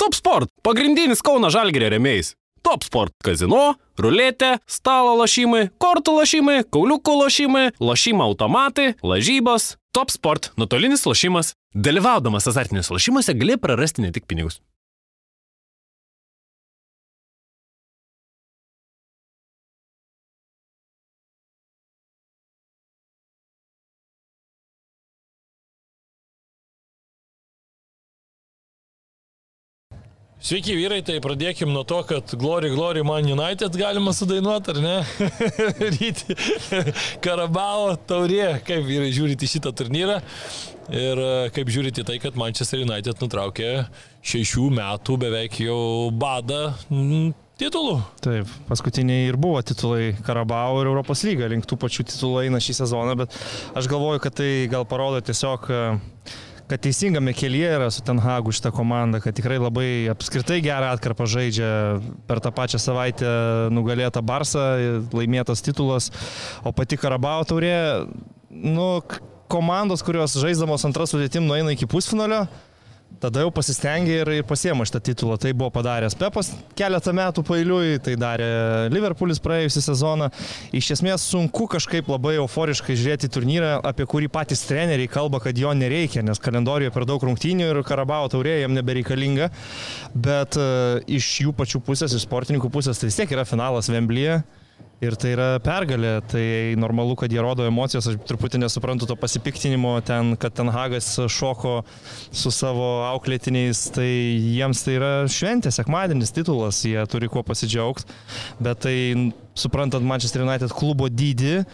Top Sport - pagrindinis Kauno Žalgėrio remėjais. Top Sport - kazino, ruletė, stalo lošimai, kortų lošimai, kauliukų lošimai, lošimo automatai, lažybos. Top Sport - nuotolinis lošimas. Dalyvaudamas azartiniuose lošimuose gali prarasti ne tik pinigus. Sveiki vyrai, tai pradėkim nuo to, kad Glory Glory Man United galima sudainuoti, ar ne? Ryti Karabao taurė, kaip vyrai žiūrite šitą turnyrą ir e, kaip žiūrite tai, kad Manchester United nutraukė šešių metų beveik jau badą titulų. Taip, paskutiniai ir buvo titulai Karabao ir Europos lyga, link tų pačių titulų eina šį sezoną, bet aš galvoju, kad tai gal parodo tiesiog kad teisingame kelyje yra su Tenhagu šitą komandą, kad tikrai labai apskritai gerą atkarpą žaidžia per tą pačią savaitę nugalėta Barsa, laimėtas titulas, o pati Karabao taurė, nu, komandos, kurios žaisdamos antras sudėtim nueina iki pusfinalio, tada jau pasistengė ir, ir pasiemo šitą titulą. Tai buvo padaręs Pepas keletą metų pailiui, tai darė Liverpoolis praėjusią sezoną. Iš esmės sunku kažkaip labai euforiškai žiūrėti turnyrą, apie kurį patys treneriai kalba, kad jo nereikia, nes kalendorijoje per daug rungtynių ir Karabao taurė jam nebereikalinga. Bet uh, iš jų pačių pusės, iš sportininkų pusės, tai vis tiek yra finalas Vemblyje. Ir tai yra pergalė, tai normalu, kad jie rodo emocijas, aš truputį nesuprantu to pasipiktinimo ten, kad ten Hagas šoko su savo auklėtiniais, tai jiems tai yra šventė, sekmadienis, titulas, jie turi kuo pasidžiaugti, bet tai suprantant Manchester United klubo dydį,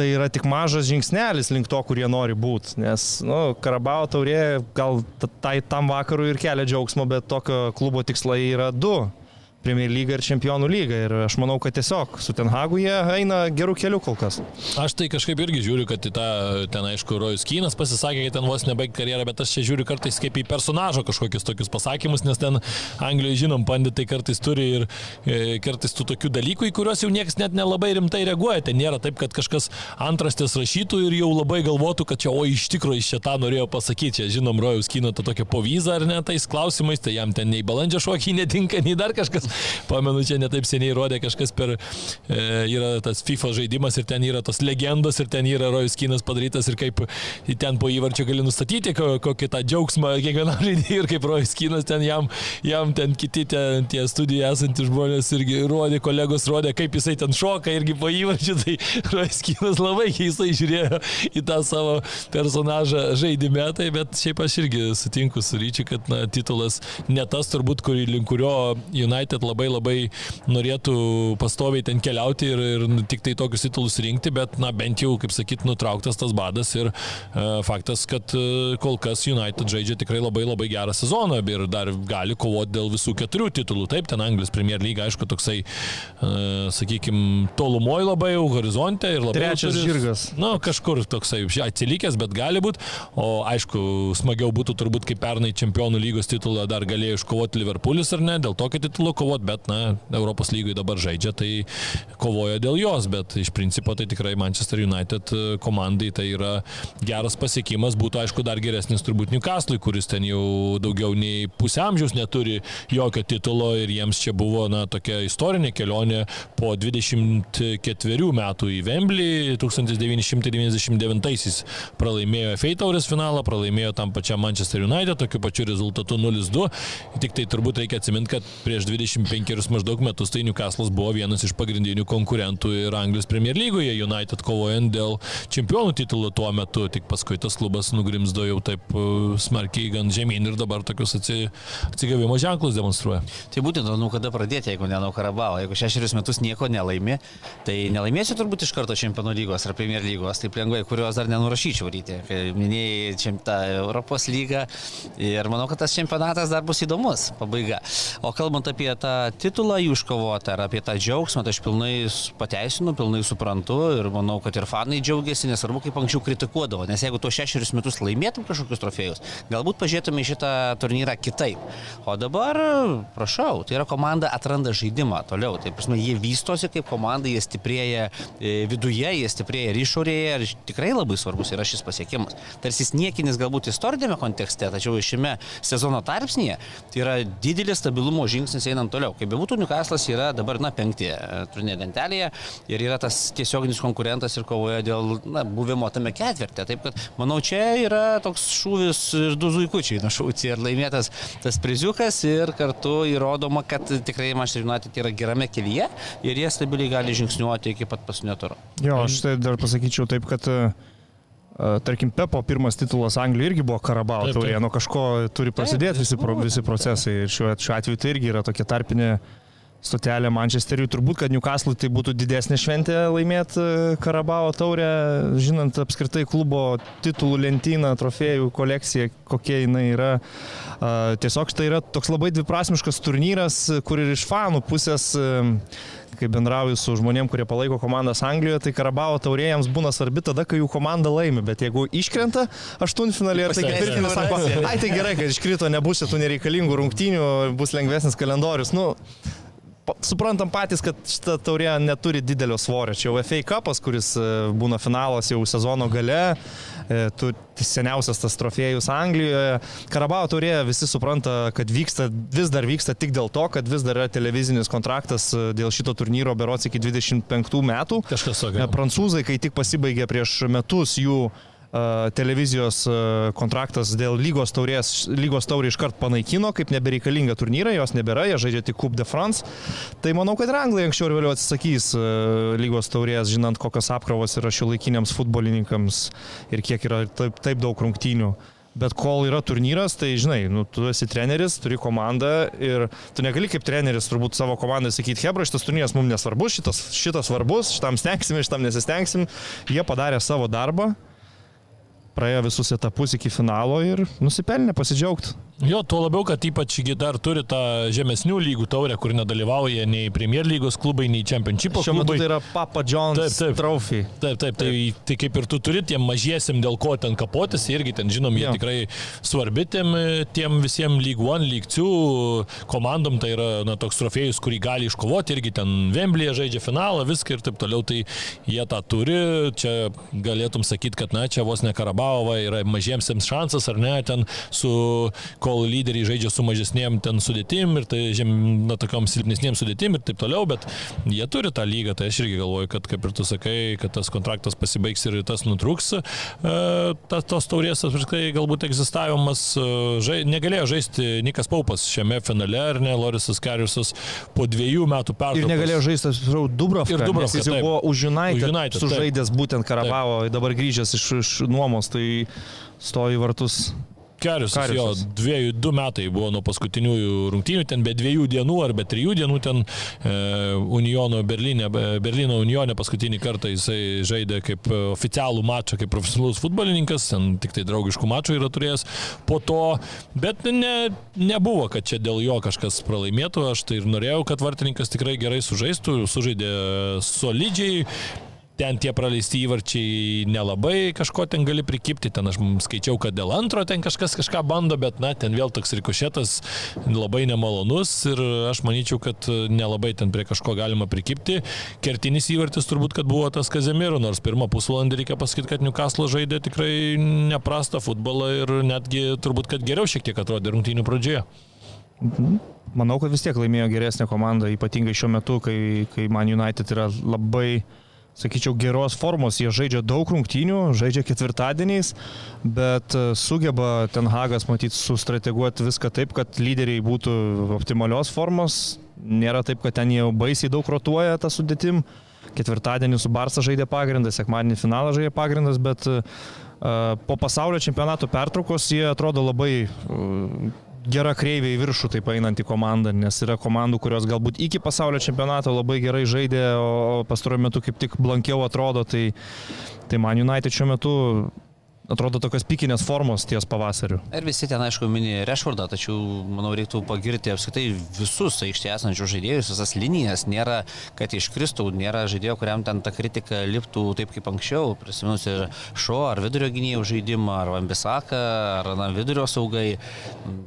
tai yra tik mažas žingsnelis link to, kur jie nori būti. Nes, nu, Karabao taurė gal tai tam vakarui ir kelia džiaugsmo, bet tokio klubo tikslai yra du Premier lyga ir Čempionų lyga. Ir aš manau, kad tiesiog su Tenhagu jie eina gerų kelių kol kas. Aš tai kažkaip irgi žiūriu, kad į tą, ten aišku, Rojus Kynas pasisakė, kad ten vos nebaig karjerą, bet aš čia žiūriu kartais kaip į personažo kažkokius tokius pasakymus, nes ten Anglijoje, žinom, banditai kartais turi ir e, kartais tų tokių dalykų, į kuriuos jau niekas net nelabai rimtai reaguoja. Ten nėra taip, kad kažkas antrastės rašytų ir jau labai galvotų, kad čia, o iš tikrųjų iš čia tą norėjo pasakyti. Čia, žinom, Rojus Kyno tą tokią povyzą ar ne tais klausimais, tai jam ten nei balandžio šokiai netinka, nei dar kažkas. Pamenu, čia netaip seniai rodė kažkas per, e, yra tas FIFA žaidimas ir ten yra tos legendos ir ten yra Rojus Kinas padarytas ir kaip ten po įvarčio gali nustatyti kokį tą džiaugsmą kiekvienam žaidėjui ir kaip Rojus Kinas ten jam, jam ten kiti ten, tie studijoje esantys žmonės irgi rodė, kolegos rodė, kaip jisai ten šoka irgi po įvarčio, tai Rojus Kinas labai keistai žiūrėjo į tą savo personažą žaidime, tai bet šiaip aš irgi sutinku su Ryčiu, kad na, titulas ne tas turbūt, kurį, link kurio United labai labai norėtų pastoviai ten keliauti ir, ir tik tai tokius titulus rinkti, bet, na, bent jau, kaip sakyt, nutrauktas tas badas ir e, faktas, kad e, kol kas United žaidžia tikrai labai labai gerą sezoną ir dar gali kovoti dėl visų keturių titulų. Taip, ten Anglijos Premier lyga, aišku, toksai, e, sakykime, tolumoje labai jau horizonte ir labai... Trečias turi, žirgas. Na, kažkur toksai atsilikęs, bet gali būti. O aišku, smagiau būtų turbūt, kaip pernai čempionų lygos titulą dar galėjo iškovoti Liverpoolis ar ne, dėl tokio titulo kovoti, bet, na, Europos lygui dabar žaidžia, tai kovoja dėl jos, bet iš principo tai tikrai Manchester United e, komandai tai yra geras pasiekimas, būtų aišku dar geresnis turbūt Newcastle, kuris ten jau daugiau nei pusę amžiaus neturi jokio titulo ir jiems čia buvo, na, tokia istorinė kelionė po 24 metų į Wembley. 1999-aisiais pralaimėjo Feitaurės finalą, pralaimėjo tam pačiam Manchester United, tokiu pačiu rezultatu 0-2, tik tai turbūt reikia atsiminti, kad prieš 25 maždaug metus tai Newcastle'as buvo vienas iš pagrindinių konkurentų ir Anglijos Premier lygoje, United kovojant dėl čempionų titulo tuo metu, tik paskui tas klubas nugrimzdo jau taip e, smarkiai gan žemyn ir dabar tokius atsigavimo ženklus demonstruoja. Tai būtent nuo kada pradėti, jeigu ne nuo Karabao, jeigu šešerius metus nieko nelaimi, tai nelaimėsiu turbūt iš karto čempionų lygos ar Premier lygos, taip lengvai, kurios dar nenurašyčiau ryti. Minėjai čia tą Europos lygą ir manau, kad tas čempionatas dar bus įdomus, pabaiga. O kalbant apie tą tą titulą jų iškovotą, ar apie tą džiaugsmą, tai aš pilnai pateisinu, pilnai suprantu ir manau, kad ir fanai džiaugiasi, nesvarbu, kaip anksčiau kritikuodavo, nes jeigu tuos šešerius metus laimėtum kažkokius trofėjus, galbūt pažiūrėtume šitą turnyrą kitaip. O dabar, prašau, tai yra komanda atranda žaidimą toliau, tai prasme, jie vystosi kaip komanda, jie stiprėja e, viduje, jie stiprėja ir išorėje ir tikrai labai svarbus yra šis pasiekimas. Tarsi niekinis galbūt istorinėme kontekste, tačiau šiame sezono tarpsnėje tai yra didelis stabilumo žingsnis einant toliau. Kaip bebūtų, Newcastle'as yra dabar, na, penktėje turnė lentelėje ir yra tas tiesioginis konkurentas ir kovoja dėl na, buvimo tame ketvirtė. Taip kad, manau, čia yra toks šūvis ir du zuikučiai nušauti ir laimėtas tas priziukas ir kartu įrodoma, kad tikrai Manchester United yra gerame kelyje ir jie stabiliai gali žingsniuoti iki pat paskutinio turo. Jo, aš tai dar pasakyčiau taip, kad uh, tarkim, Pepo pirmas titulas Anglijoje irgi buvo Karabao taurė, nuo kažko turi prasidėti visi, pro, visi procesai. Ir šiuo, šiuo atveju tai irgi yra tokia tarpinė stotelė Manchesteriui. Turbūt, kad Newcastle tai būtų didesnė šventė laimėti Karabao taurę, žinant apskritai klubo titulų lentyną, trofėjų kolekciją, kokia jinai yra. Tiesiog tai yra toks labai dviprasmiškas turnyras, kur ir iš fanų pusės kai bendrauju su žmonėm, kurie palaiko komandas Anglijoje, tai Karabao taurėjams būna svarbi tada, kai jų komanda laimi, bet jeigu iškrenta aštuntfinalį ir tai ketvirtinis sako, ai tai gerai, kad iškrito, nebus šitų nereikalingų rungtynių, bus lengvesnis kalendorius. Nu, suprantam patys, kad šita taurė neturi didelio svorio. Čia jau FA Cupas, kuris e, būna finalas jau sezono gale, e, tu seniausias tas trofėjus Anglijoje. Karabao taurė visi supranta, kad vyksta, vis dar vyksta tik dėl to, kad vis dar yra televizinis kontraktas e, dėl šito turnyro berots iki 25 metų. Kažkas sakė. Prancūzai, kai tik pasibaigė prieš metus jų televizijos kontraktas dėl lygos taurės, lygos taurė iškart panaikino, kaip nebereikalinga turnyrą, jos nebėra, jie žaidžia tik Coupe de France. Tai manau, kad ir Anglai anksčiau ir vėliau atsisakys lygos taurės, žinant, kokios apkrovos yra šiuolaikiniams futbolininkams ir kiek yra taip, taip daug rungtynių. Bet kol yra turnyras, tai žinai, nu, tu esi treneris, turi komandą ir tu negali kaip treneris turbūt savo komandai sakyti, Hebra, šitas turnyras mums nesvarbus, šitas, šitas svarbus, šitam stengsim, šitam nesistengsim. Jie padarė savo darbą, praėjo visus etapus iki finalo ir nusipelnė pasidžiaugti. Jo, tuo labiau, kad ypač dar turi tą žemesnių lygų taurę, kur nedalyvauja nei Premier lygos klubai, nei Championship klubai. Šiuo metu tai yra Papa John's taip, taip, trophy. Taip, taip, tai, tai kaip ir tu turi tiem mažiesim, dėl ko ten kapotis, irgi ten žinom, jie jo. tikrai svarbi tiem, tiem visiems lyg one, lyg two komandom, tai yra na, toks trofėjus, kurį gali iškovoti, irgi ten Vemblyje žaidžia finalą, viską ir taip toliau, tai jie tą turi. Čia galėtum sakyti, kad na, čia vos ne Karabavo yra mažiemsiems šansas, ar ne, ten su kol lyderiai žaidžia su mažesnėm ten sudėtim ir tai žem, na, tokiom silpnesnėm sudėtim ir taip toliau, bet jie turi tą lygą, tai aš irgi galvoju, kad kaip ir tu sakai, kad tas kontraktas pasibaigs ir tas nutrūks, e, tas tos taurės apskritai galbūt egzistavimas, e, žai, negalėjo žaisti Nikas Paupas šiame finale, ar ne, Lorisas Kariusas po dviejų metų pertraukos. Ir negalėjo žaisti, atsiprašau, Dubrovka. Ir Dubrovka. Jis jau taip. buvo už United, už United sužaidęs taip. būtent Karabavo, taip. dabar grįžęs iš, iš nuomos, tai stovi vartus Karius, jo, dviejų, du metai buvo nuo paskutinių rungtynių, ten be dviejų dienų ar be trijų dienų ten e, Uniono Berlyne, Berlyno Unione paskutinį kartą jisai žaidė kaip oficialų mačą, kaip profesionalus futbolininkas, ten tik tai draugiškų mačų yra turėjęs po to, bet ne, nebuvo, kad čia dėl jo kažkas pralaimėtų, aš tai ir norėjau, kad vartininkas tikrai gerai sužaistų, sužaidė solidžiai, ten tie praleisti įvarčiai nelabai kažko ten gali prikipti, ten aš skaičiau, kad dėl antro ten kažkas kažką bando, bet na, ten vėl toks rikošėtas labai nemalonus ir aš manyčiau, kad nelabai ten prie kažko galima prikipti. Kertinis įvartis turbūt, kad buvo tas Kazemiru, nors pirmą pusvalandį reikia pasakyti, kad Newcastle žaidė tikrai neprastą futbolą ir netgi turbūt, kad geriau šiek tiek atrodė rungtynių pradžioje. Mhm. Manau, kad vis tiek laimėjo geresnė komanda, ypatingai šiuo metu, kai, kai Man United yra labai sakyčiau, geros formos. Jie žaidžia daug rungtynių, žaidžia ketvirtadieniais, bet e, sugeba Ten Hagas, matyt, sustrateguoti viską taip, kad lyderiai būtų optimalios formos. Nėra taip, kad ten jau baisiai daug rotuoja tą sudėtim. Ketvirtadienį su Barsa žaidė pagrindas, sekmadienį finalą žaidė pagrindas, bet uh, po pasaulio čempionato pertraukos jie atrodo labai gera kreivė į viršų taip einanti komanda, nes yra komandų, kurios galbūt iki pasaulio čempionato labai gerai žaidė, o pastaruoju metu kaip tik blankiau atrodo, tai, tai man United šiuo metu atrodo tokios pikinės formos ties pavasariu. Ir visi ten, aišku, mini Rešvardą, tačiau, manau, reiktų pagirti apskritai visus aikštėje esančius žaidėjus, visas linijas. Nėra, kad iškristų, nėra žaidėjo, kuriam ten ta kritika liptų taip kaip anksčiau. Prisiminus ir šo ar vidurio gynėjų žaidimą, ar Vambisaką, ar na, vidurio saugai.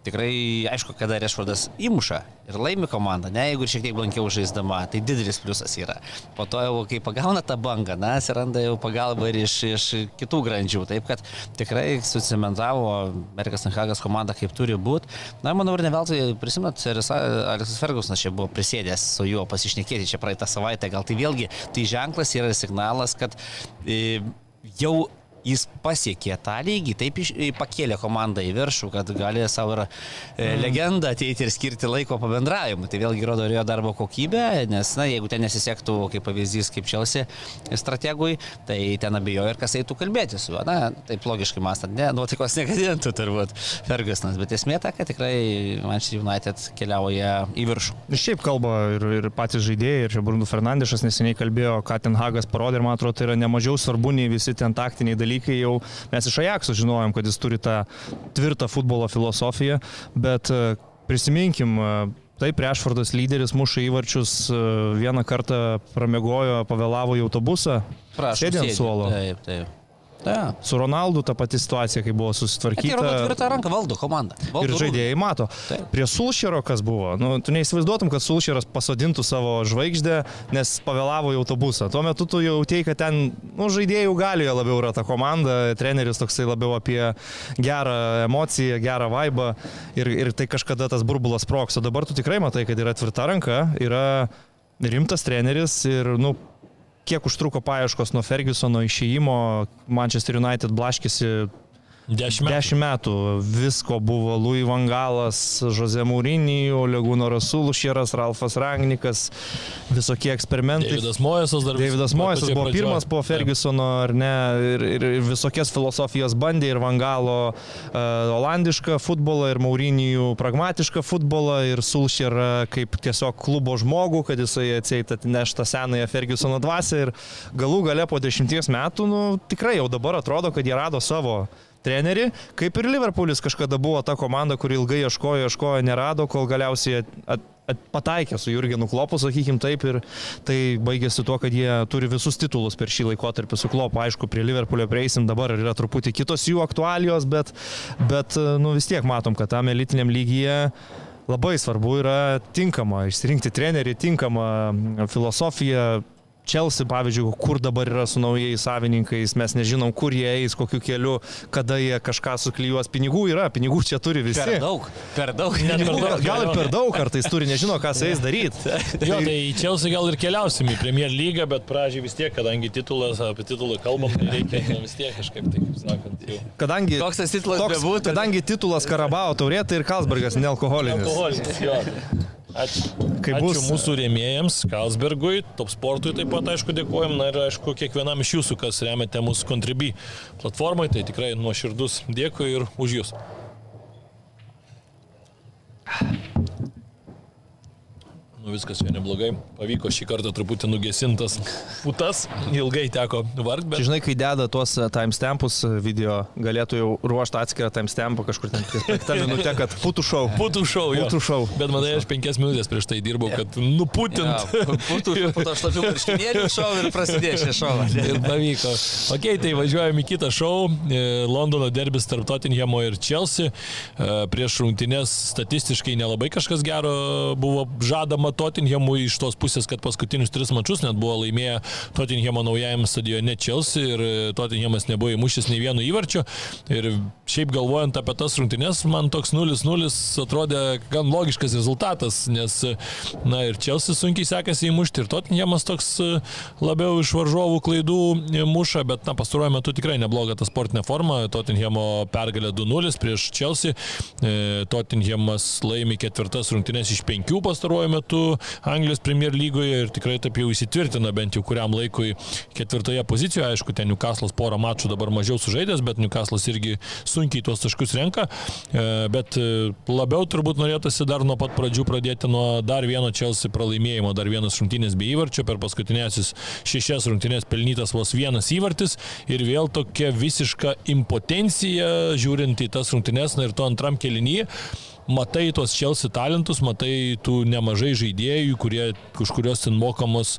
Tikrai, aišku, kada Rešvardas įmuša ir laimi komandą, ne, jeigu šiek tiek blankiau žaisdama, tai didelis pliusas yra. Po to jau, kai pagauna tą bangą, na, atsiranda jau pagalba ir iš, iš kitų grandžių. Taip kad tikrai susimentavo Amerikas Anhagas komanda kaip turi būti. Na, manau, ir ne veltui prisimenat, Aleksas Fergusonas čia buvo prisėdęs su juo pasišnekėti čia praeitą savaitę. Gal tai vėlgi tai ženklas yra signalas, kad e, jau jis pasiekė tą lygį, taip iš, pakėlė komandą į viršų, kad gali savo ir e, legendą ateiti ir skirti laiko pabendravimui. Tai vėlgi rodo ir jo darbo kokybę, nes, na, jeigu ten nesisektų, kaip pavyzdys, kaip Čelsi strategui, tai ten abejoju ir kas eitų kalbėti su juo. Na, taip logiškai mąstant, ne, nuotaikos negadintų turbūt Fergusonas, bet esmė ta, kad tikrai Manchester United keliauja į viršų. Ir šiaip kalba ir, ir patys žaidėjai, ir čia Bruno Fernandešas neseniai kalbėjo, ką ten Hagas parodė ir man atrodo, tai yra nemažiau svarbu nei visi ten taktiniai dalykai dalykai jau mes iš Ajaxo žinojom, kad jis turi tą tvirtą futbolo filosofiją, bet e, prisiminkim, e, Taip, Rešfordas lyderis muša įvarčius, e, vieną kartą pramiegojo, pavėlavo į autobusą, sėdė ant suolo. Taip, taip. Ta. Su Ronaldu ta pati situacija, kai buvo susitvarkyta. Ir tvirtą ranką valdo komanda. Valdo ir žaidėjai mato. Taip. Prie Sulšero kas buvo, nu, tu neįsivaizduotum, kad Sulšeras pasodintų savo žvaigždę, nes pavėlavo į autobusą. Tuo metu tu jau tei, kad ten nu, žaidėjų galioje labiau yra ta komanda, treneris toksai labiau apie gerą emociją, gerą vaibą ir, ir tai kažkada tas burbulas proks. O dabar tu tikrai matai, kad yra tvirta ranka, yra rimtas treneris ir, nu, kiek užtruko paieškos nuo Fergusono išėjimo, Manchester United blaškėsi Dešimt metų. Dešimt metų. Visko buvo Louis Vangalas, Jose Mūrinį, Olegūno Rasulšėras, Ralfas Rangnikas, visokie eksperimentai. Davidas Mojesas dar. Davidas Mojesas buvo pradžioj. pirmas po Fergusono, ar ne, ir, ir, ir visokias filosofijas bandė, ir Vangalo uh, olandišką futbolą, ir Mūrinijų pragmatišką futbolą, ir Sulšėrą kaip tiesiog klubo žmogų, kad jisai atseit atnešta senąją Fergusono dvasę ir galų gale po dešimties metų, nu, tikrai jau dabar atrodo, kad jie rado savo trenerį, kaip ir Liverpoolis kažkada buvo ta komanda, kuri ilgai ieškojo, ieškojo, nerado, kol galiausiai at, at, at, pataikė su Jurgenu Klopu, sakykim taip, ir tai baigėsi tuo, kad jie turi visus titulus per šį laikotarpį su Klopu. Aišku, prie Liverpoolio prieisim, dabar yra truputį kitos jų aktualijos, bet, bet nu, vis tiek matom, kad tam elitiniam lygyje labai svarbu yra tinkama išsirinkti trenerį, tinkama filosofija, Chelsea, pavyzdžiui, kur dabar yra su naujais savininkais, mes nežinom, kur jie eis, kokiu keliu, kada jie kažką suklyjuos. Pinigų yra, pinigų čia turi visi. Per daug, per daug. Per daug gal ir per daug kartais turi, nežino, ką su jais daryti. Jo, tai į Chelsea gal ir keliausim į Premier lygą, bet pradžiai vis tiek, kadangi titulas, apie titulą kalbam, tai reikia nu, vis tiek kažkaip, tai kaip sakant, jau. Kadangi, Koks tas titulas toks, bebūtų. kadangi titulas Karabao taurė, tai ir Kalsbergas nealkoholinis. Alkoholinis, jo. Ačiū. Kaip Ačiū bus- mūsų rėmėjams, Kalsbergui, Top Sportui taip pat, aišku, dėkojom. Na ir, aišku, kiekvienam iš jūsų, kas remiate mūsų Contribui platformai, tai tikrai nuoširdus dėkui ir už jūs. Nu viskas čia neblogai. Pavyko šį kartą truputį nugesintas putas. Ilgai teko vargti, bet... Čia žinai, kai deda tuos e, timestampus e, video, galėtų jau ruošti atskirą timestampą kažkur ten penktą minutę, kad putų šau. Putų šau. Putų šou. Bet manai, aš penkias minutės prieš tai dirbau, kad nuputint. Būtų, po to šlapių marškinėlių šau ir prasidės šie šau. Ir pavyko. Ok, tai važiuojame į kitą šou. E, Londono derbis tarp Tottenhamo ir Chelsea. Prieš rungtynės statistiškai nelabai kažkas gero buvo žadama Tottenhamui iš tos pusės, kad paskutinius tris mačius net buvo laimėję Tottenhamo naujajam stadione Chelsea ir e, Tottenhamas nebuvo įmušęs nei vieno įvarčio. Ir šiaip galvojant apie tas rungtynės, man toks 0-0 atrodė gan logiškas rezultatas, nes, e, na ir Chelsea sunkiai sekasi įmušti ir Tottenhamas toks e, labiau iš varžovų klaidų muša, bet na, pastaruoju metu tikrai nebloga ta sportinė forma. Tottenhamo pergalė 2-0 prieš Chelsea. Tottenhamas laimi ketvirtas rungtynės iš penkių pastaruoju metu Anglijos Premier lygoje ir tikrai taip jau įsitvirtina bent jau kuriam laikui ketvirtoje pozicijoje. Aišku, ten Newcastle'as porą mačų dabar mažiau sužaidęs, bet Newcastle'as irgi sunkiai tuos taškus renka. E, bet e, labiau turbūt norėtųsi dar nuo pat pradžių pradėti nuo dar vieno Chelsea pralaimėjimo, dar vienas rungtynės be įvarčio, per paskutinėsis šešias rungtynės pelnytas vos vienas įvartis ir vėl tokia visiška impotencija žiūrint į tas rungtynės na, ir to antram kelinyje matai tos Chelsea talentus, matai tų nemažai žaidėjų, kurie, už kurios ten mokamos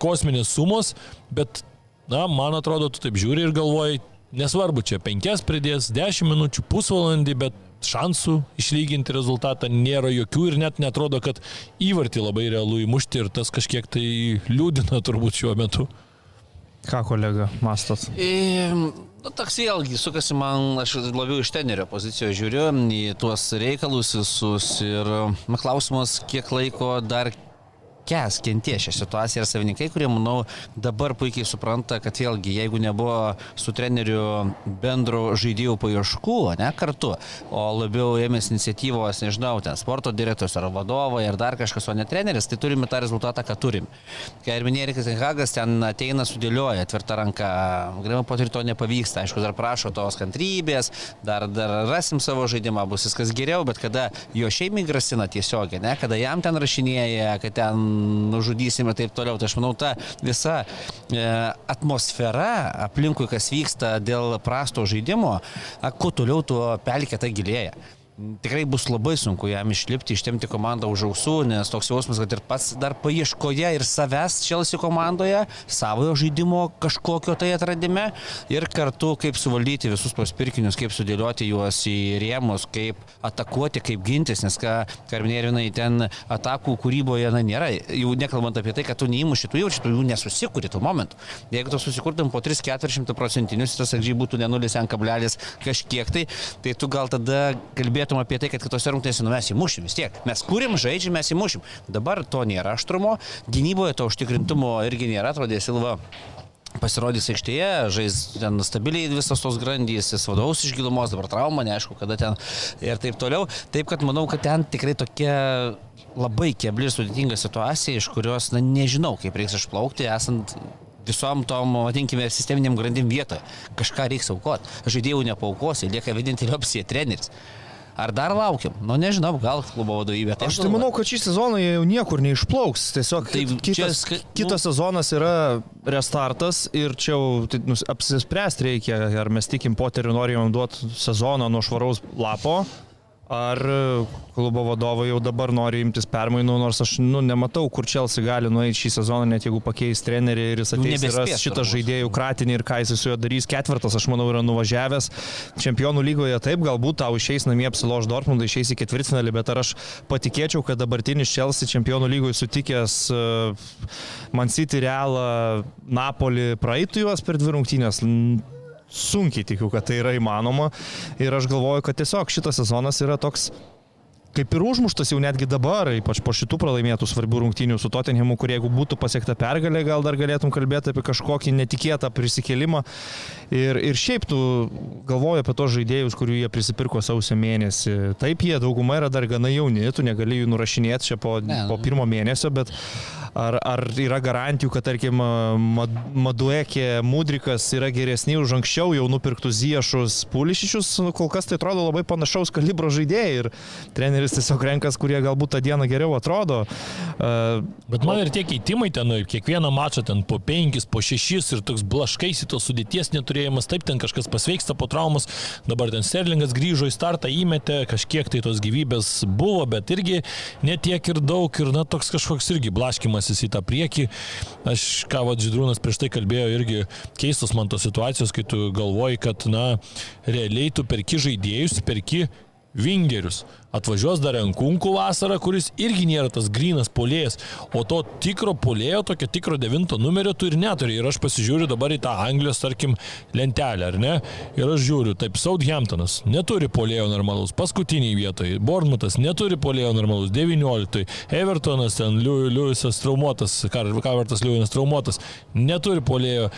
kosminės sumos, bet, na, man atrodo, tu taip žiūri ir galvoji, nesvarbu, čia penkias pridės, dešimt minučių, pusvalandį, bet šansų išlyginti rezultatą nėra jokių ir net netrodo, kad įvartį labai realu įmušti ir tas kažkiek tai liūdina turbūt šiuo metu. Ką kolega mastot? E, nu, toks vėlgi, sukasi man, aš labiau iš tenerio pozicijos žiūriu į tuos reikalus visus ir klausimas, kiek laiko dar kes kentie šią situaciją ir savininkai, kurie, manau, dabar puikiai supranta, kad vėlgi, jeigu nebuvo su treneriu bendro žaidėjų paieškų, ne kartu, o labiau ėmės iniciatyvos, nežinau, ten sporto direktorius ar vadovai ar dar kažkas, o ne treneris, tai turime tą rezultatą, ką turim. Kai ir minėjo Erikas Hagas, ten ateina, sudėlioja tvirtą ranką, grima po to nepavyksta, aišku, dar prašo tos kantrybės, dar, dar rasim savo žaidimą, bus viskas geriau, bet kada jo šeimai grasina tiesiogiai, ne, kada jam ten rašinėja, kad ten nužudysime ir taip toliau. Tai aš manau, ta visa e, atmosfera aplinkui, kas vyksta dėl prasto žaidimo, kuo toliau, tuo pelkė ta gilėja tikrai bus labai sunku jam išlipti, ištemti komandą už ausų, nes toks jausmas, kad ir pats dar paieškoje ir savęs Čelsi komandoje, savojo žaidimo kažkokio tai atradime ir kartu kaip suvaldyti visus tos pirkinius, kaip sudėlioti juos į rėmus, kaip atakuoti, kaip gintis, nes ką Karminėrinai ten atakų kūryboje na, nėra, jau nekalbant apie tai, kad tu neįmuši, tu jauči, tu jų nesusikūri tų momentų. Jeigu tu susikurtum po 3-400 procentinius, tas akžiai būtų nenulis ant kablelis kažkiek tai, tai tu gal tada kalbėtum kalbėtum apie tai, kad kitose rungtynėse nu, mes įmušim vis tiek. Mes kūrim, žaidžiam, mes įmušim. Dabar to nėra aštrumo, gynyboje to užtikrintumo irgi nėra, atrodė Silva pasirodys aikštėje, žais ten stabiliai visas tos grandys, jis vadovaus iš gilumos, dabar trauma, neaišku, kada ten ir taip toliau. Taip, kad manau, kad ten tikrai tokia labai kebli ir sudėtinga situacija, iš kurios, na, nežinau, kaip reiks išplaukti, esant visom tom, vadinkime, sisteminiam grandim vietoje. Kažką reiks aukoti. Žaidėjų nepaukosi, lieka vienintelė opcija treneris. Ar dar laukiam? Nu nežinau, gal klubo vadovybė. Aš tai manau, kad šį sezoną jie jau niekur neišplauks. Tiesiog tai kitas, čia, nu, kitas sezonas yra restartas ir čia jau tai, nu, apsispręsti reikia, ar mes tikim poteriu norim duoti sezoną nuo švaraus lapo, Ar klubo vadovai jau dabar nori imtis permainų, nors aš nu, nematau, kur Čelsi gali nueiti šį sezoną, net jeigu pakeis trenerių ir jis ateis ir ras šitą žaidėjų kratinį ir ką jis su juo darys. Ketvirtas, aš manau, yra nuvažiavęs. Čempionų lygoje taip, galbūt tau išeis namie apsiloš Dortmundą, išeis į ketvirtfinalį, bet ar aš patikėčiau, kad dabartinis Čelsi čempionų lygoje sutikęs uh, Man City Realą, Napolį praeitų juos per dvi rungtynės? Sunkiai tikiu, kad tai yra įmanoma. Ir aš galvoju, kad tiesiog šitas sezonas yra toks kaip ir užmuštas jau netgi dabar, ypač po šitų pralaimėtų svarbių rungtynių su Tottenhamu, kur jeigu būtų pasiekta pergalė, gal dar galėtum kalbėti apie kažkokį netikėtą prisikėlimą. Ir, ir šiaip tu galvoji apie tos žaidėjus, kurių jie prisipirko sausio mėnesį. Taip, jie dauguma yra dar gana jauni, tu negali jų nurašinėti čia po, ne, po pirmo mėnesio, bet Ar, ar yra garantijų, kad, tarkim, Maduekė, Mudrikas yra geresni už anksčiau jau nupirktus Ziešus, Pulišičius, nu, kol kas tai atrodo labai panašaus kalibro žaidėjai ir treneris tiesiog renkas, kurie galbūt tą dieną geriau atrodo. Uh, Bet man ir tie keitimai ten, nu, kiekvieną mačą ten po penkis, po šešis ir toks blaškais į tos sudėties neturėjimas, taip ten kažkas pasveiksta po traumas, dabar ten Sterlingas grįžo į startą, įmetė, kažkiek tai tos gyvybės buvo, bet irgi netiek ir daug ir na toks kažkoks irgi blaškimas kėlimasis į tą priekį. Aš, ką vad Židrūnas prieš tai kalbėjo, irgi keistos man tos situacijos, kai tu galvoji, kad, na, realiai tu perki žaidėjus, perki Vingerius. Atvažiuos dar Enkunkų vasarą, kuris irgi nėra tas grinas polėjas, o to tikro polėjo, tokio tikro devinto numerio tu ir neturi. Ir aš pasižiūriu dabar į tą Anglijos, tarkim, lentelę, ar ne? Ir aš žiūriu, taip, Southamptonas neturi polėjo normalus, paskutiniai vietoje, Bournemouthas neturi polėjo normalus, 19, Evertonas ten, Liujisas traumuotas, Kavertas Liujisas traumuotas, neturi polėjo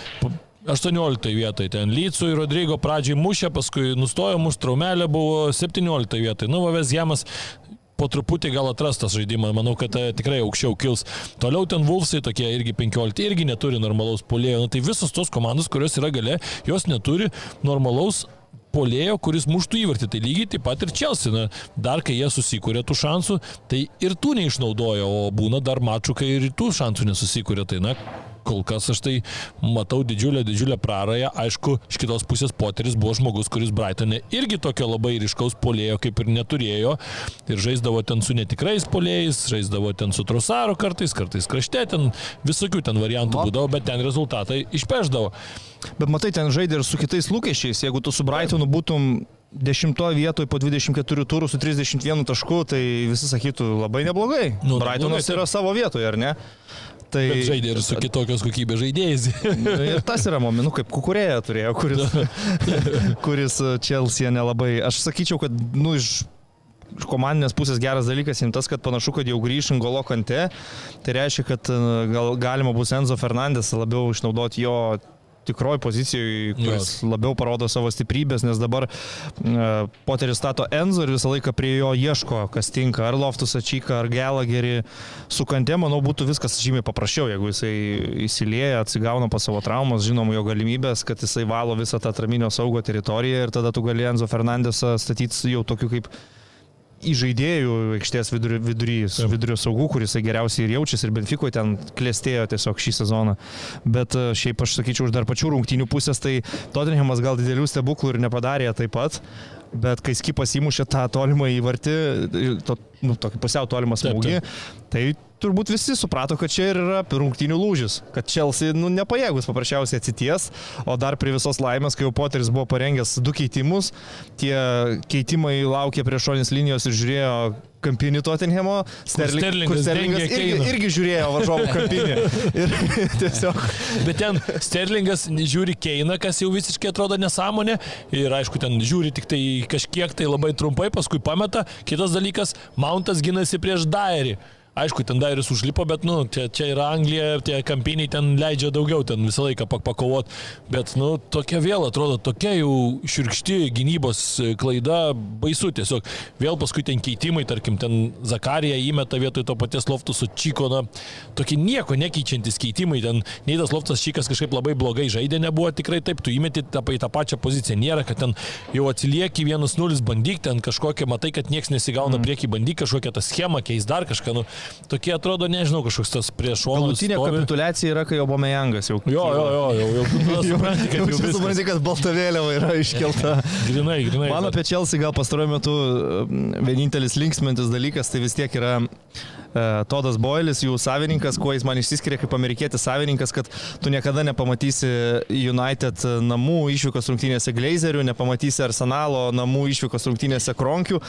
18 vietoje ten Lycui, Rodrygo pradžiai mušė, paskui nustojo muš traumelė, buvo 17 vietoje. Nu, Vavės Jamas po truputį gal atrastas žaidimas, manau, kad e, tikrai aukščiau kils. Toliau ten Vulfsai tokie irgi 15, irgi neturi normalaus polėjo. Nu, tai visos tos komandos, kurios yra gale, jos neturi normalaus polėjo, kuris muštų įvartį. Tai lygiai taip pat ir Čelsi. Na, dar kai jie susikūrė tų šansų, tai ir tų neišnaudojo, o būna dar mačų, kai ir tų šansų nesusikūrė. Tai na, kol kas aš tai matau didžiulę, didžiulę prarąją. Aišku, iš kitos pusės Poteris buvo žmogus, kuris Brightonė irgi tokio labai ryškaus polėjo kaip ir neturėjo. Ir žaisdavo ten su netikrais polėjais, žaisdavo ten su Trosaro kartais, kartais krašte, ten visokių ten variantų Va. būdavo, bet ten rezultatai išpeždavo. Bet matai, ten žaidė ir su kitais lūkesčiais. Jeigu tu su Brightonu būtum dešimtoje vietoje po 24 turų su 31 tašku, tai visi sakytų labai neblogai. Nu, Brightonas neblogai, yra savo vietoje, ar ne? Tai Bet žaidė ir su kitokios kokybės žaidėjais. ir tas yra momentų, kaip kukurėja turėjo, kuris, kuris Chelsea nelabai. Aš sakyčiau, kad, nu, iš iš komandinės pusės geras dalykas jiems tas, kad panašu, kad jau grįš Ngolo kante. Tai reiškia, kad e, gal, galima bus Enzo Fernandes labiau išnaudoti jo tikroji pozicijoje, kuris Jo. labiau parodo savo stiprybės, nes dabar uh, Poteris stato Enzo ir visą laiką prie jo ieško, kas tinka, ar Loftus Ačyka, ar Gelagerį. Su kante, manau, būtų viskas žymiai paprasčiau, jeigu jisai įsilieja, atsigauna po savo traumas, žinom jo galimybės, kad jisai valo visą tą atraminio saugo teritoriją ir tada tu gali Enzo Fernandesą statyti jau tokiu kaip į žaidėjų aikštės vidury, vidury, Taip. vidurio saugų, kuris geriausiai ir jaučiasi, ir Benfikoje ten klėstėjo tiesiog šį sezoną. Bet e, šiaip aš sakyčiau, iš dar pačių rungtynių pusės, tai Tottenhamas gal didelių stebuklų ir nepadarė taip pat. Bet kai Skipas įmušė tą tolimą įvartį, to, nu, tokį pusiau tolimą Taip, smūgį, tai turbūt visi suprato, kad čia ir yra rungtynių lūžis, kad Chelsea nu, nepajėgus paprasčiausiai atsities, o dar prie visos laimės, kai jau Poteris buvo parengęs du keitimus, tie keitimai laukė prie šoninės linijos ir žiūrėjo kampinį Tottenhamo, Sterling, Sterlingas Sterlingas irgi, irgi žiūrėjo varžovų kampinį. Ir tiesiog Bet ten Sterlingas žiūri Keiną, kas jau visiškai atrodo nesąmonė. Ir aišku, ten žiūri tik tai kažkiek tai labai trumpai, paskui pameta. Kitas dalykas, Mountas ginasi prieš Dairį. Aišku, ten Dairis užlipo, bet, nu, čia, čia yra Anglija, tie kampiniai ten leidžia daugiau, ten visą laiką pak pakovot. Bet, nu, tokia vėl atrodo, tokia jau širkšti gynybos klaida, baisu tiesiog. Vėl paskui ten keitimai, tarkim, ten Zakarija įmeta vietoj to paties Loftuso Čiko, na, tokie nieko nekeičiantis keitimai, ten nei tas Loftas Čikas kažkaip labai blogai žaidė, nebuvo tikrai taip, tu įmeti tą, į tą pačią poziciją, nėra, kad ten jau atsilieki 1-0, bandyk ten kažkokią, matai, kad niekas nesigauna mm. prieki, bandyk kažkokią tą schemą, keis dar kažką, nu, tokie atrodo, nežinau, kažkoks tas prieš šoną. galutinė kapitulacija yra, kai Obameyangas jau. Jo, jo, jo, jau, jau, jau supranti, kad jau supranti, kad balta vėliava yra iškelta. Grinai, grinai. Man apie Chelsea gal pastaruoju metu mm, vienintelis linksmintis dalykas tai vis tiek yra e, Todas Boilis, jų savininkas, kuo jis man išsiskiria kaip amerikietis savininkas, kad tu niekada nepamatysi United namų išvykos rungtynėse Glazerių, nepamatysi Arsenalo namų išvykos rungtynėse Kronkių.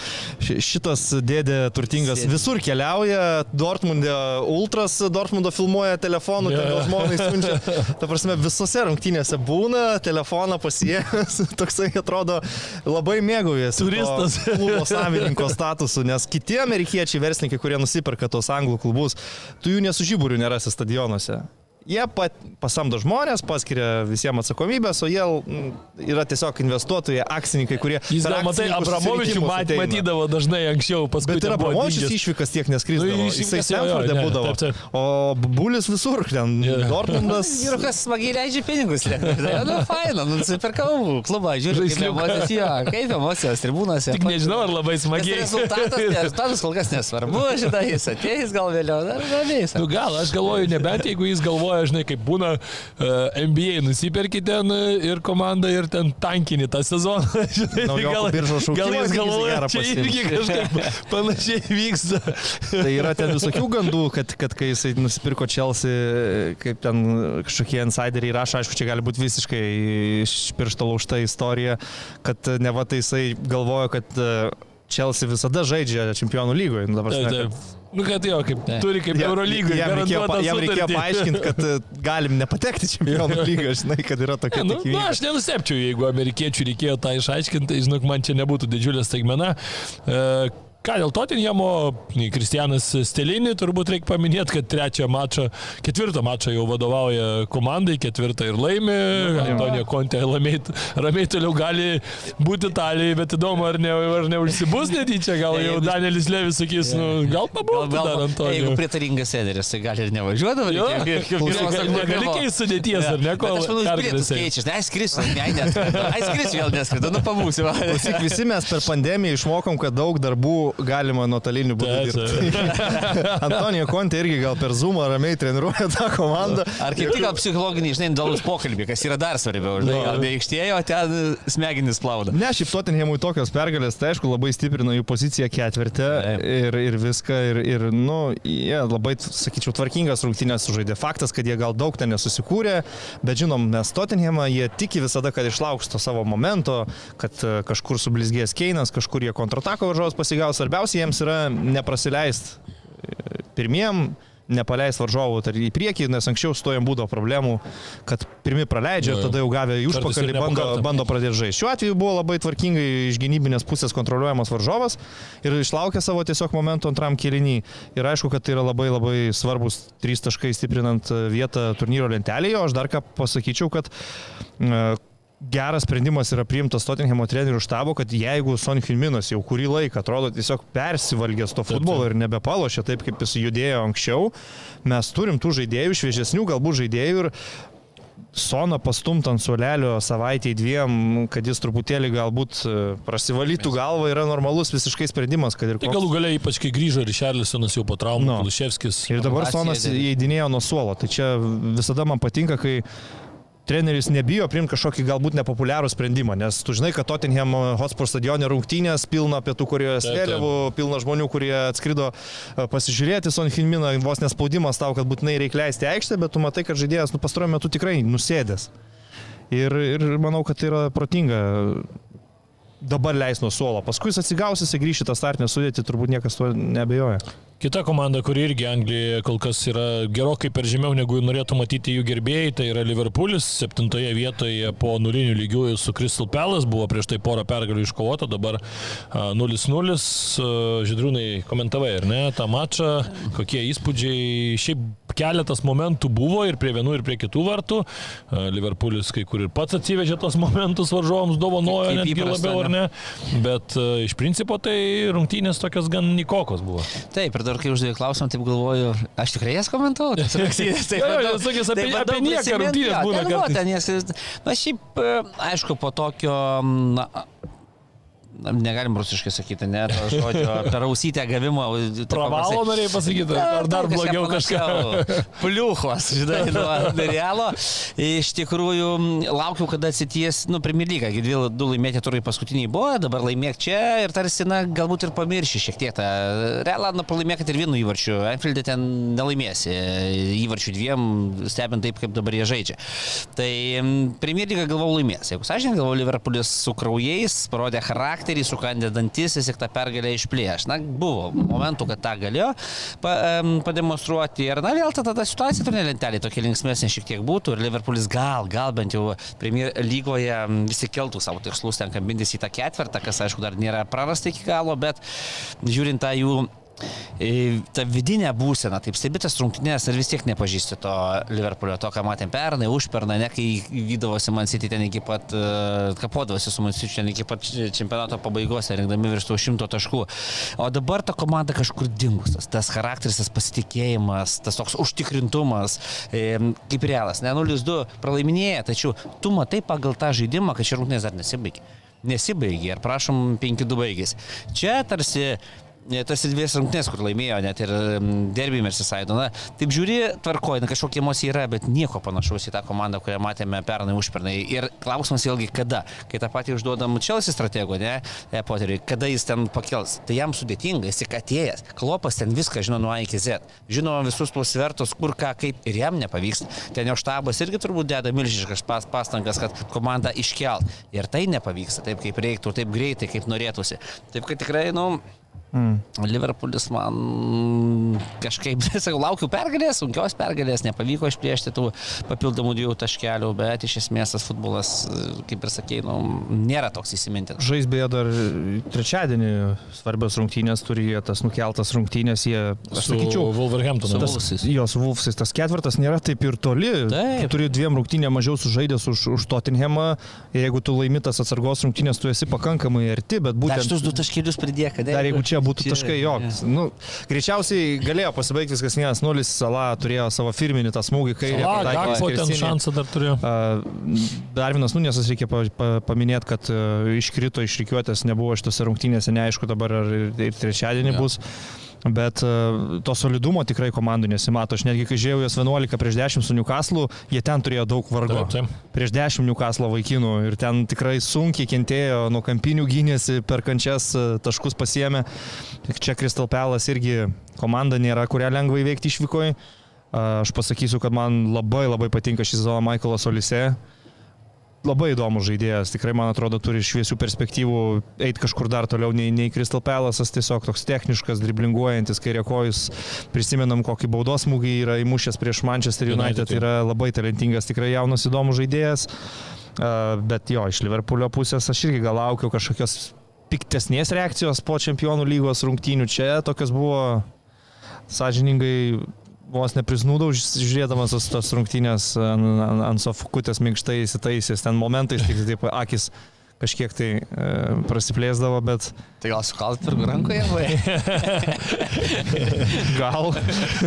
Ši- Šitas dėdė turtingas Sėdi. visur keliauja, Dortmundė Ultras Dortmundo filmuoja telefonu, ten Jo. jo žmonai siunčia. Ta prasme, visose rungtynėse būna, telefoną pasiemęs, toksai atrodo labai mėgaujasi. Turistas. Klubo savininko statusu, nes kiti amerikiečiai verslininkai, kurie nusiperka tos anglų klubus, tu jų nesužyburių nerasi stadionuose. Jie pat, pasamdo žmonės, paskiria visiems atsakomybės, o jie mm, yra tiesiog investuotojai, akcininkai, kurie... Jis gal, matai, Abramovičių mat, matydavo dažnai anksčiau, paskui Bet ir Abramovičius išvykas tiek neskrisdavo. Nu, jis Jisai Stanforde ne, būdavo. taip, taip. O Bulis visur, ten Jo. Dortmundas. Vyrukas smagiai leidžia pinigus. Tai, nu, faina, nu, nusipirkau klubą, žiūriu, kaip emocijos, jo, kaip emocijos tribūnose. Tik nežinau, ar labai smagiai. Rezultatas, rezultatas kol kas nesvarbu, šitą jis ateis gal vėliau, dar ramiai. Nu gal, aš galvoju, nebent jeigu jis galvoja, žinai, kaip būna uh, NBA, nusiperki ten uh, ir komandą ir ten tankini tą sezoną. Žinai, gal šaukimas, jis galvoja, čia irgi kažkaip panašiai vyksta. Tai yra ten visokių gandų, kad, kad kai jisai nusipirko Chelsea, kaip ten kažkokie insideriai rašo, aišku, čia gali būti visiškai iš piršto laužta istorija, kad ne va tai jisai galvojo, kad e, Chelsea visada žaidžia čempionų lygoje. Nu, ta prasme, Taip, kad- taip. Nu, kad jo, kaip Taip. turi kaip Ja- Eurolygoje. Jam reikėjo, pa- jam reikėjo paaiškinti, kad e, galim nepatekti į čempionų lygą, žinai, kad yra tokia Ne, nu, nu, aš nenustepčiau, jeigu amerikiečių reikėjo tą išaiškinti, tai žinok, man čia nebūtų didžiulė staigmena. E, Ką dėl Tottenhamo, Kristianas Stelinį turbūt reikia paminėti, kad trečią mačą, ketvirtą mačą jau vadovauja komandai, ketvirtą ir laimi. Antonijo Kontė ramiai, toliau gali būti Italijai, bet įdomu, ar, ne, ar neužsibus netyčia, gal jau Danielis Levis sakys, nu, gal pabūtų dar Antonijo. Jeigu pritaringas sėderis, tai gali ir nevažiuodavo. Jo, negali keisti sudėties, ar ne, kol Aš manau, bilietus keičiasi. Ne, skrisiu, ne, ne. Ai, skrisiu, vėl neskridu, nu pabūsiu. visi mes per pandemiją išmokom, kad daug darbų galima nuotoliniu būdu. Antonijo Kontė irgi gal per Zoomą ramiai treniruoja tą komandą. Ar kaip tik gal psichologiniai, žinai, dalus pokalbį, kas yra dar svarbiau, žinai, gal be aikštėjo, ten smegenis plauda. Ne, šiaip Tottenhamui tokios pergalės, tai aišku, labai stiprino jų poziciją ketvirtę ir, ir viską. Ir, ir nu, jie labai, sakyčiau, tvarkingas rungtynės sužaidė. Faktas, kad jie gal daug ten nesusikūrė, bet žinom, mes Tottenhamą jie tiki visada, kad išlauks to savo momento, kad e, kažkur sublizgės Keinas, kažkur jie kontratako varžovas pasigaus. Svarbiausia jiems yra neprasileisti pirmiem nepaleis varžovų tar- į priekį, nes anksčiau su to jam būdavo problemų, kad pirmi praleidžia, Jo, tada jau gavę į užpakalį bando, bando pradėti žaisti. Šiuo atveju buvo labai tvarkingai iš gynybinės pusės kontroliuojamas varžovas ir išlaukė savo tiesiog momentų antram kilinį. Ir aišku, kad tai yra labai labai svarbus trys taškai stiprinant e, vietą turnyro lentelėje, o aš dar ką pasakyčiau, kad e, geras sprendimas yra priimtas Tottenhamo trenerių štabo, kad jeigu Son Hilminas jau kurį laiką atrodo tiesiog persivalgęs to futbolo ir nebepalošia taip, kaip jis judėjo anksčiau, mes turim tų žaidėjų, šviežesnių galbūt žaidėjų ir Soną pastumt ant suolelio savaitėj dviem, kad jis truputėlį galbūt e, prasivalytų galvą, yra normalus visiškai sprendimas, kad ir Tai koks. galų galiai ypač kai grįžo ir Šerlisonas jau po traumų, Nu. no. Luševskis. Ir dabar Sonas įeidinėjo nuo suolo. Tai čia visada man patinka, kai treneris nebijo priimti kažkokį galbūt nepopuliarų sprendimą, nes tu žinai, kad Tottenham Hotspur stadione rungtynės pilna pietų Korejos vėliavų, pilna žmonių, kurie atskrido e, pasižiūrėti Son Hinminą, vos nespaudimas tau, kad būtinai reikia leisti aikštę, bet tu matai, kad žaidėjas nu, pastaruoju metu tikrai nusėdęs. Ir, ir manau, kad tai yra protinga dabar leis nuo suolo. Paskui jis atsigaus, jis grįžti tą startinę sudėtį, turbūt niekas tuo nebejoja. Kita komanda, kuri irgi Anglijoje kol kas yra gerokai per žemiau negu norėtų matyti jų gerbėjai, tai yra Liverpoolis, septintoje vietoje po nulinių lygių su Crystal Palace, buvo prieš tai porą pergalių iškovota, dabar a, 0-0. A, Žydrūnai komentavai, ar ne, tą mačą, kokie įspūdžiai, šiaip keletas momentų buvo ir prie vienų, ir prie kitų vartų. Liverpoolis kai kur ir pats atsivežė tos momentus varžovams, dovanojo netgi labiau, ar ne? bet iš principo tai rungtynės tokios gan nikokos buvo. Taip, ir dar kai uždavė klausimą, taip galvoju, aš tikrai jas rungtynes, taip apie- taip bandau apie nieką rungtynės būna Na šiaip, e, aišku, po tokio, na, negalim rusiškai sakyti, ne, to žodžio, per ausytę gavimo. taip Pravalo norėjai pasakyti, ar dar blogiau kažką. Pliuchos, žinai, nuo realo. Iš tikrųjų, laukiu, kada atsities, nu, Premier League, dvi, du laimėti turai paskutiniai buvo, dabar laimėk čia ir tarsi, na, galbūt ir pamirši šiek tiek tą realą, nu, pralaimėk ir vienu įvarčiu. Anfieldė ten nelaimėsi įvarčių dviem, stebint taip, kaip dabar jie žaidžia. Tai mm, Premier League galvau laimės. Jeigu sąžininkai, galvau Liverpoolis su kraujais, parodė charakterį, sukandė dantis, jis tik tą pergalę išplėš. Na, buvo momentų, kad tą galėjo pa, em, pademonstruoti. Ir, na, vėl tada ta situacija turnė lentelė tokia linksmėsnė šiek tiek būtų. Ir Liverpoolis gal, gal bent jau Premier lygoje visi keltų savo tikslus, ten kabintis į tą ketvirtą, kas, aišku, dar nėra prarasta iki galo, bet žiūrint tą jų ta vidinė būsena, taip stebitas rungtynės ir vis tiek nepažįsti to Liverpoolio, to, ką matėm pernai, užpernai, ne kai vydavosi Man City ten iki pat, uh, kapodavosi su Man City ten iki pat čempionato pabaigos, rinkdami virš tų šimto taškų. O dabar ta komanda kažkur dingus, tas, tas charakteris, tas pasitikėjimas, tas toks užtikrintumas, e, kaip realas, ne 0-2 pralaiminėja, tačiau tu matai pagal tą žaidimą, kad šie rungtynės dar nesibaigė. Nesibaigė ir prašom 5-2 baigėsi. Čia tarsi tas dvi rungtynės, kur laimėjo net ir derbį Mersisaido. Na, taip žiūri, tvarkoja, na, kažkokia emocija yra, bet nieko panašaus į tą komandą, kurią matėme pernai užpernai. Ir klausimas vėlgi, kada. Kai tą patį užduodam Čelsi stratego, ne, e, Poteriui, kada jis ten pakels. Tai jam sudėtinga, jis tik atėjęs. Klopas ten viską žino nuo A iki Z. Žino visus tuos svertus, kur ką, kaip ir jam nepavyks. Ten jo štabas irgi turbūt deda milžiniškas pas, pastangas, kad komandą iškelt. Ir tai nepavyksta taip, kaip reiktų, taip greitai, kaip norėtųsi. Taip, kad tikrai, nu, Mm. Liverpoolis man kažkaip, sakau, laukiu pergalės, sunkios pergalės, nepavyko išplėšti tų papildomų dviejų taškelių, bet iš esmės tas futbolas, kaip ir sakei, nu, nėra toks įsimintinas. Žais beje dar trečiadienį svarbios rungtynės turi jie, tas nukeltas rungtynės, jie, aš sakyčiau, Wolverhamptonu. Su tas, Wolvesais. jos Vulfsais, tas ketvirtas nėra taip ir toli. Taip. Tu turi dviem rungtynėm mažiau sužaidęs už, už Tottenhamą. Jeigu tu laimi tas atsargos rungtynės, tu esi pakankamai arti, bet Dar būtent... šitus du taškelius pridėk, kad Dar jeigu čia būtų taškai, jo. Nu, greičiausiai galėjo pasibaigti viskas 1-0, Sala turėjo savo firminį tą smūgį, kai Sala, Gakpo ten šansą dar turėjo. Darvinas Nunėsas reikia pa, pa, paminėti, kad a, iškrito iš reikiuotės, nebuvo šitose rungtynėse, neaišku dabar ar ir, ir trečiadienį Jo. bus. Bet a, to solidumo tikrai komandų nesimato. Aš netgi kai žiūrėjau jas 11 prieš 10 su Newcastle, jie ten turėjo daug vargo. Taip, taip. Prieš 10 Newcastle vaikinų ir ten tikrai sunkiai kentėjo, nuo kampinių gynėsi, per kančias a, taškus pasiemė. Čia Crystal Palace irgi komanda nėra, kurią lengva įveikti išvykoje. Aš pasakysiu, kad man labai labai patinka šį sezoną Michaelas Olise. Labai įdomus žaidėjas, tikrai man atrodo turi šviesių perspektyvų eiti kažkur dar toliau nei, nei Crystal Palace'as, tiesiog toks techniškas, driblinguojantis, kairiekojus, prisimenam, kokį baudos smūgį yra įmušęs prieš Manchester United, United, yra labai talentingas, tikrai jaunas įdomus žaidėjas, bet jo, iš Liverpoolio pusės aš irgi gal laukiau kažkokios piktesnės reakcijos po čempionų lygos rungtynių, čia tokios buvo sąžiningai vos neprisnūdau, žiūrėdamas tas, tas rungtynės ant, ant sofukutės minkštai įsitaisęs, ten momentais tik taip akis kažkiek tai e, prasiplėsdavo, bet Tai gal sukalt per rankoje, vai? gal.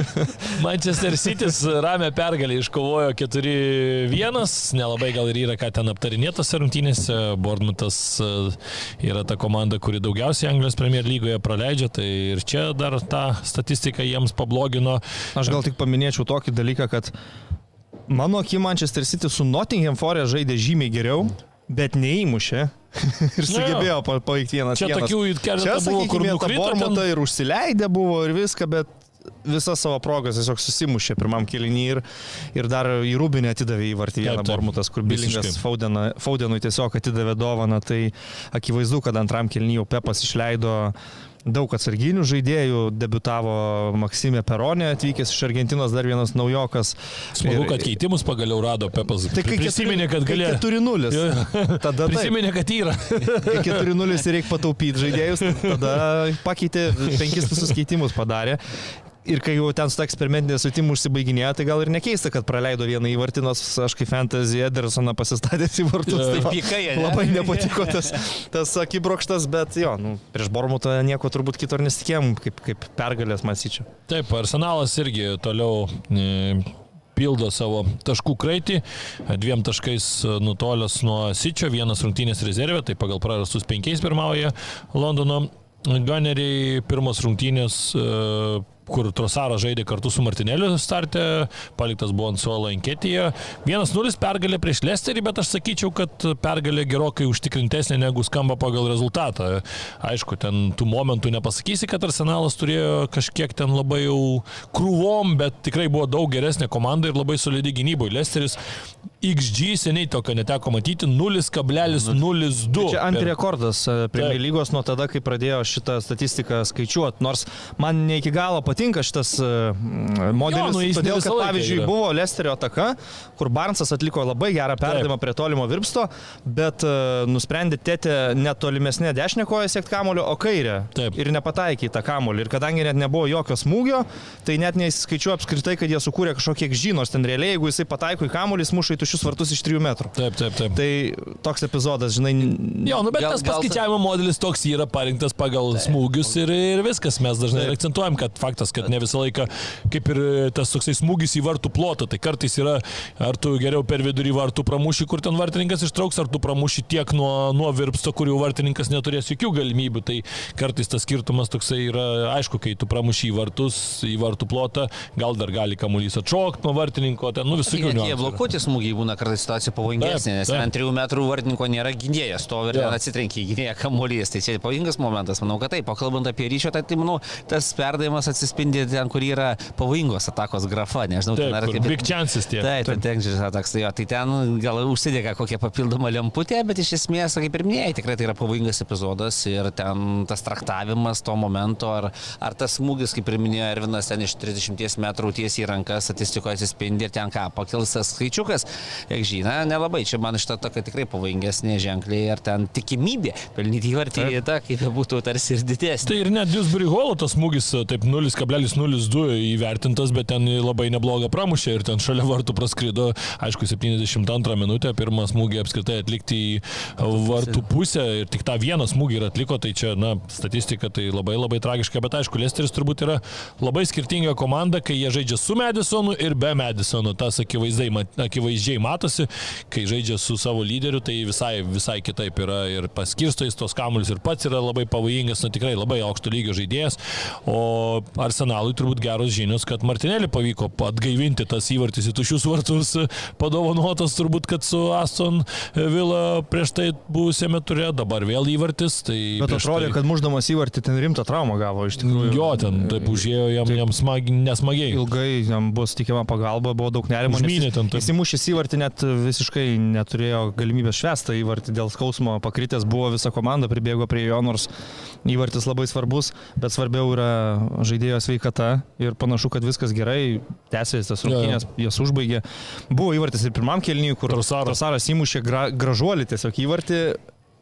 Manchester City's ramę pergalę iškovojo 4-1, nelabai gal ir yra ką ten aptarinėtose rungtynėse. Bournemouthas e, yra ta komanda, kuri daugiausiai Anglijos Premier lygoje praleidžia, tai ir čia dar tą statistiką jiems pablogino. Aš gal tik paminėčiau tokį dalyką, kad mano akim Manchester City su Nottingham Forest žaidė žymiai geriau, bet neįmušė. ir sugebėjo pa- paveikti vieną Čia tokių Čia, keletą buvo, kur nukrito. Ten- ir užsileidę buvo ir viską, bet visas savo progas tiesiog susimušė pirmam kelinį ir, ir dar į Rūbinę atidavė į vartį vieną. Bormutas, kur Bilingas. Faudena, Faudenui tiesiog atidavė dovaną. Tai akivaizdu, kad antram kelinį jau Pepas išleido daug atsarginių žaidėjų, debutavo Maksimė Peronė, atvykęs iš Argentinos, dar vienas naujokas. Smagu, Ir- kad keitimus pagaliau rado Pepas. Tai kai prisiminė, kad galėjo. 4-0. Tada. Prisiminė, kad yra. Kai 4-0 ir reikia pataupyti žaidėjus, tada pakeitė, penkis visus keitimus padarė. Ir kai jau ten su ta eksperimentinė sutimų užsibaiginėjo, tai gal ir nekeista, kad praleido vieną įvartį, nors aš kaip fantasy Edersoną pasistatęs į vartus. Jo. tai va, Pykai, ane? labai nepatiko tas, tas akibrokštas, bet jo, nu, prieš Bormutą nieko turbūt kito ir nesitikėjom, kaip, kaip pergalės masyčiau. Taip, Arsenalas irgi toliau e, pildo savo taškų kraitį, dviem taškais nutolęs nuo Sičio, vienas rungtynės rezervė, tai pagal prarastus penkiais pirmauja Londono Gunneriai, pirmos rungtynės, e, kur Trosara žaidė kartu su Martineliu startė, paliktas buvo ant suolo anketėje. 1-0 pergalė prieš Lesterį, bet aš sakyčiau, kad pergalė gerokai užtikrintesnė negu skamba pagal rezultatą. Aišku, ten tų momentų nepasakysi, kad Arsenalas turėjo kažkiek ten labai jau krūvom, bet tikrai buvo daug geresnė komanda ir labai solidi gynyboje. Lesteris XG seniai tokio neteko matyti 0,02. Čia antirekordas e, Premier lygos nuo tada, kai pradėjo šitą statistiką skaičiuoti. Nors man ne iki galo patinka šitas e, modelis. Jo, nu, todėl, kad pavyzdžiui yra. buvo Lesterio ataka, kur Barnsas atliko labai gerą perdavimą prie tolimo virpsto, bet uh, nusprendė tėtė netolimesnė dešinė koja siekti kamulio, o kairė. Taip. Ir nepataikė į tą kamulį. Ir kadangi net nebuvo jokio smūgio, tai net neįskaičiuoju apskritai, kad jie sukūrė kažkokie žynos. Ten realiai, jeigu jisai pataiko į kamulį, muša į tušius vartus iš 3 metrų. Taip, taip, taip. Tai toks epizodas, žinai, Jo, nu bet Gal- gal, tas gal ta- paskaičiavimo modelis toks yra parinktas pagal tai. smūgius ir, ir viskas. Mes dažnai akcentuojam, kad faktas, kad ne visą laiką, kaip ir tas toksai smūgis į vartų plotą, tai kartais yra, ar tu geriau per vidurį vartų pramuši, kur ten vartininkas ištrauks, ar tu pramuši tiek nuo, nuo virpsto, kur jau vartininkas neturės jokių galimybių. Tai kartais tas skirtumas toksai yra, aišku, kai tu pramuši į vartus, į vartų plotą, gal dar gali kamuolys atšokti nuo vartininko, ten, nu visų Net jie blokuoti smūgiai būna kartais situacija pavojingesnė, nes ant 3 metrų vartininko nėra gynėjas, to ir atsitrenkia į gynėją kamuolys. Tai čia pavojingas momentas, manau, kad taip. O kalbant apie ryšio, tai, tai manau, tas perdavimas atsis, atspindi ten, kur yra pavojingos atakos grafa, nežinau, Taip, ten ar kaip... big chances tie. Taip, ten tenžeris ataks, tai jo, tai ten gal užsidėga kokią papildomą lemputę, bet iš esmės, kaip ir minėjai, tikrai tai yra pavojingas epizodas ir ten tas traktavimas to momento, ar, ar tas smūgis, kaip ir minėjo Ervinas, ten iš 30 metrų tiesiai į rankas statistikoje atsispindi ir ten ką, pakilsas skaičiukas, kiek žina, nelabai, čia man šitą tokia tikrai pavojingesnė ženkliai, ar ten tikimybė pelnyti įvartį tą, kaip būtų tarsi ir didesnė. Tai ir net Dewsbury Hall tas smūgis taip 0,02 įvertintas, bet ten labai neblogą pramušė ir ten šalia vartų praskrido, aišku, 72 minutę, pirmą smūgį apskritai atlikti į vartų pusę ir tik tą vieną smūgį ir atliko, tai čia, na, statistika tai labai labai tragiška, bet aišku, Lesteris turbūt yra labai skirtinga komanda, kai jie žaidžia su Madisonu ir be Madisonu, tas akivaizdai, akivaizdžiai matosi, kai žaidžia su savo lyderiu, tai visai, visai kitaip yra ir paskirsto jis tos kamuolius ir pats yra labai pavojingas, na tikrai labai aukšto lygio žaidėjas, o Arsenalui turbūt geros žinios, kad Martinėlį pavyko atgaivinti tas įvartis į tušius vartus, padovanotas turbūt, kad su Aston Villa prieš tai buvusiame turė, dabar vėl įvartis. Tai Bet atrodė, tai... kad muždamas įvartį ten rimtą traumą gavo iš tikrųjų. Jo, ten taip užėjo jam, jam smagi, nesmagiai. Ilgai jam bus tikima pagalba, buvo daug nerimo. Užmynė ten taip. Įsimušęs įvartį net visiškai neturėjo galimybės švestą įvartį dėl skausmo pakritęs, buvo visa komanda, pribėgo prie jo, nors įvartis labai svarbus, bet svarbiau yra žaidėjo sveikata ir panašu, kad viskas gerai, tęsėsi tas rungtynės, jas užbaigė. Buvo įvartis ir pirmam kelniui, kur Trosaras įmušė gra, gražuolį tiesiog įvartį,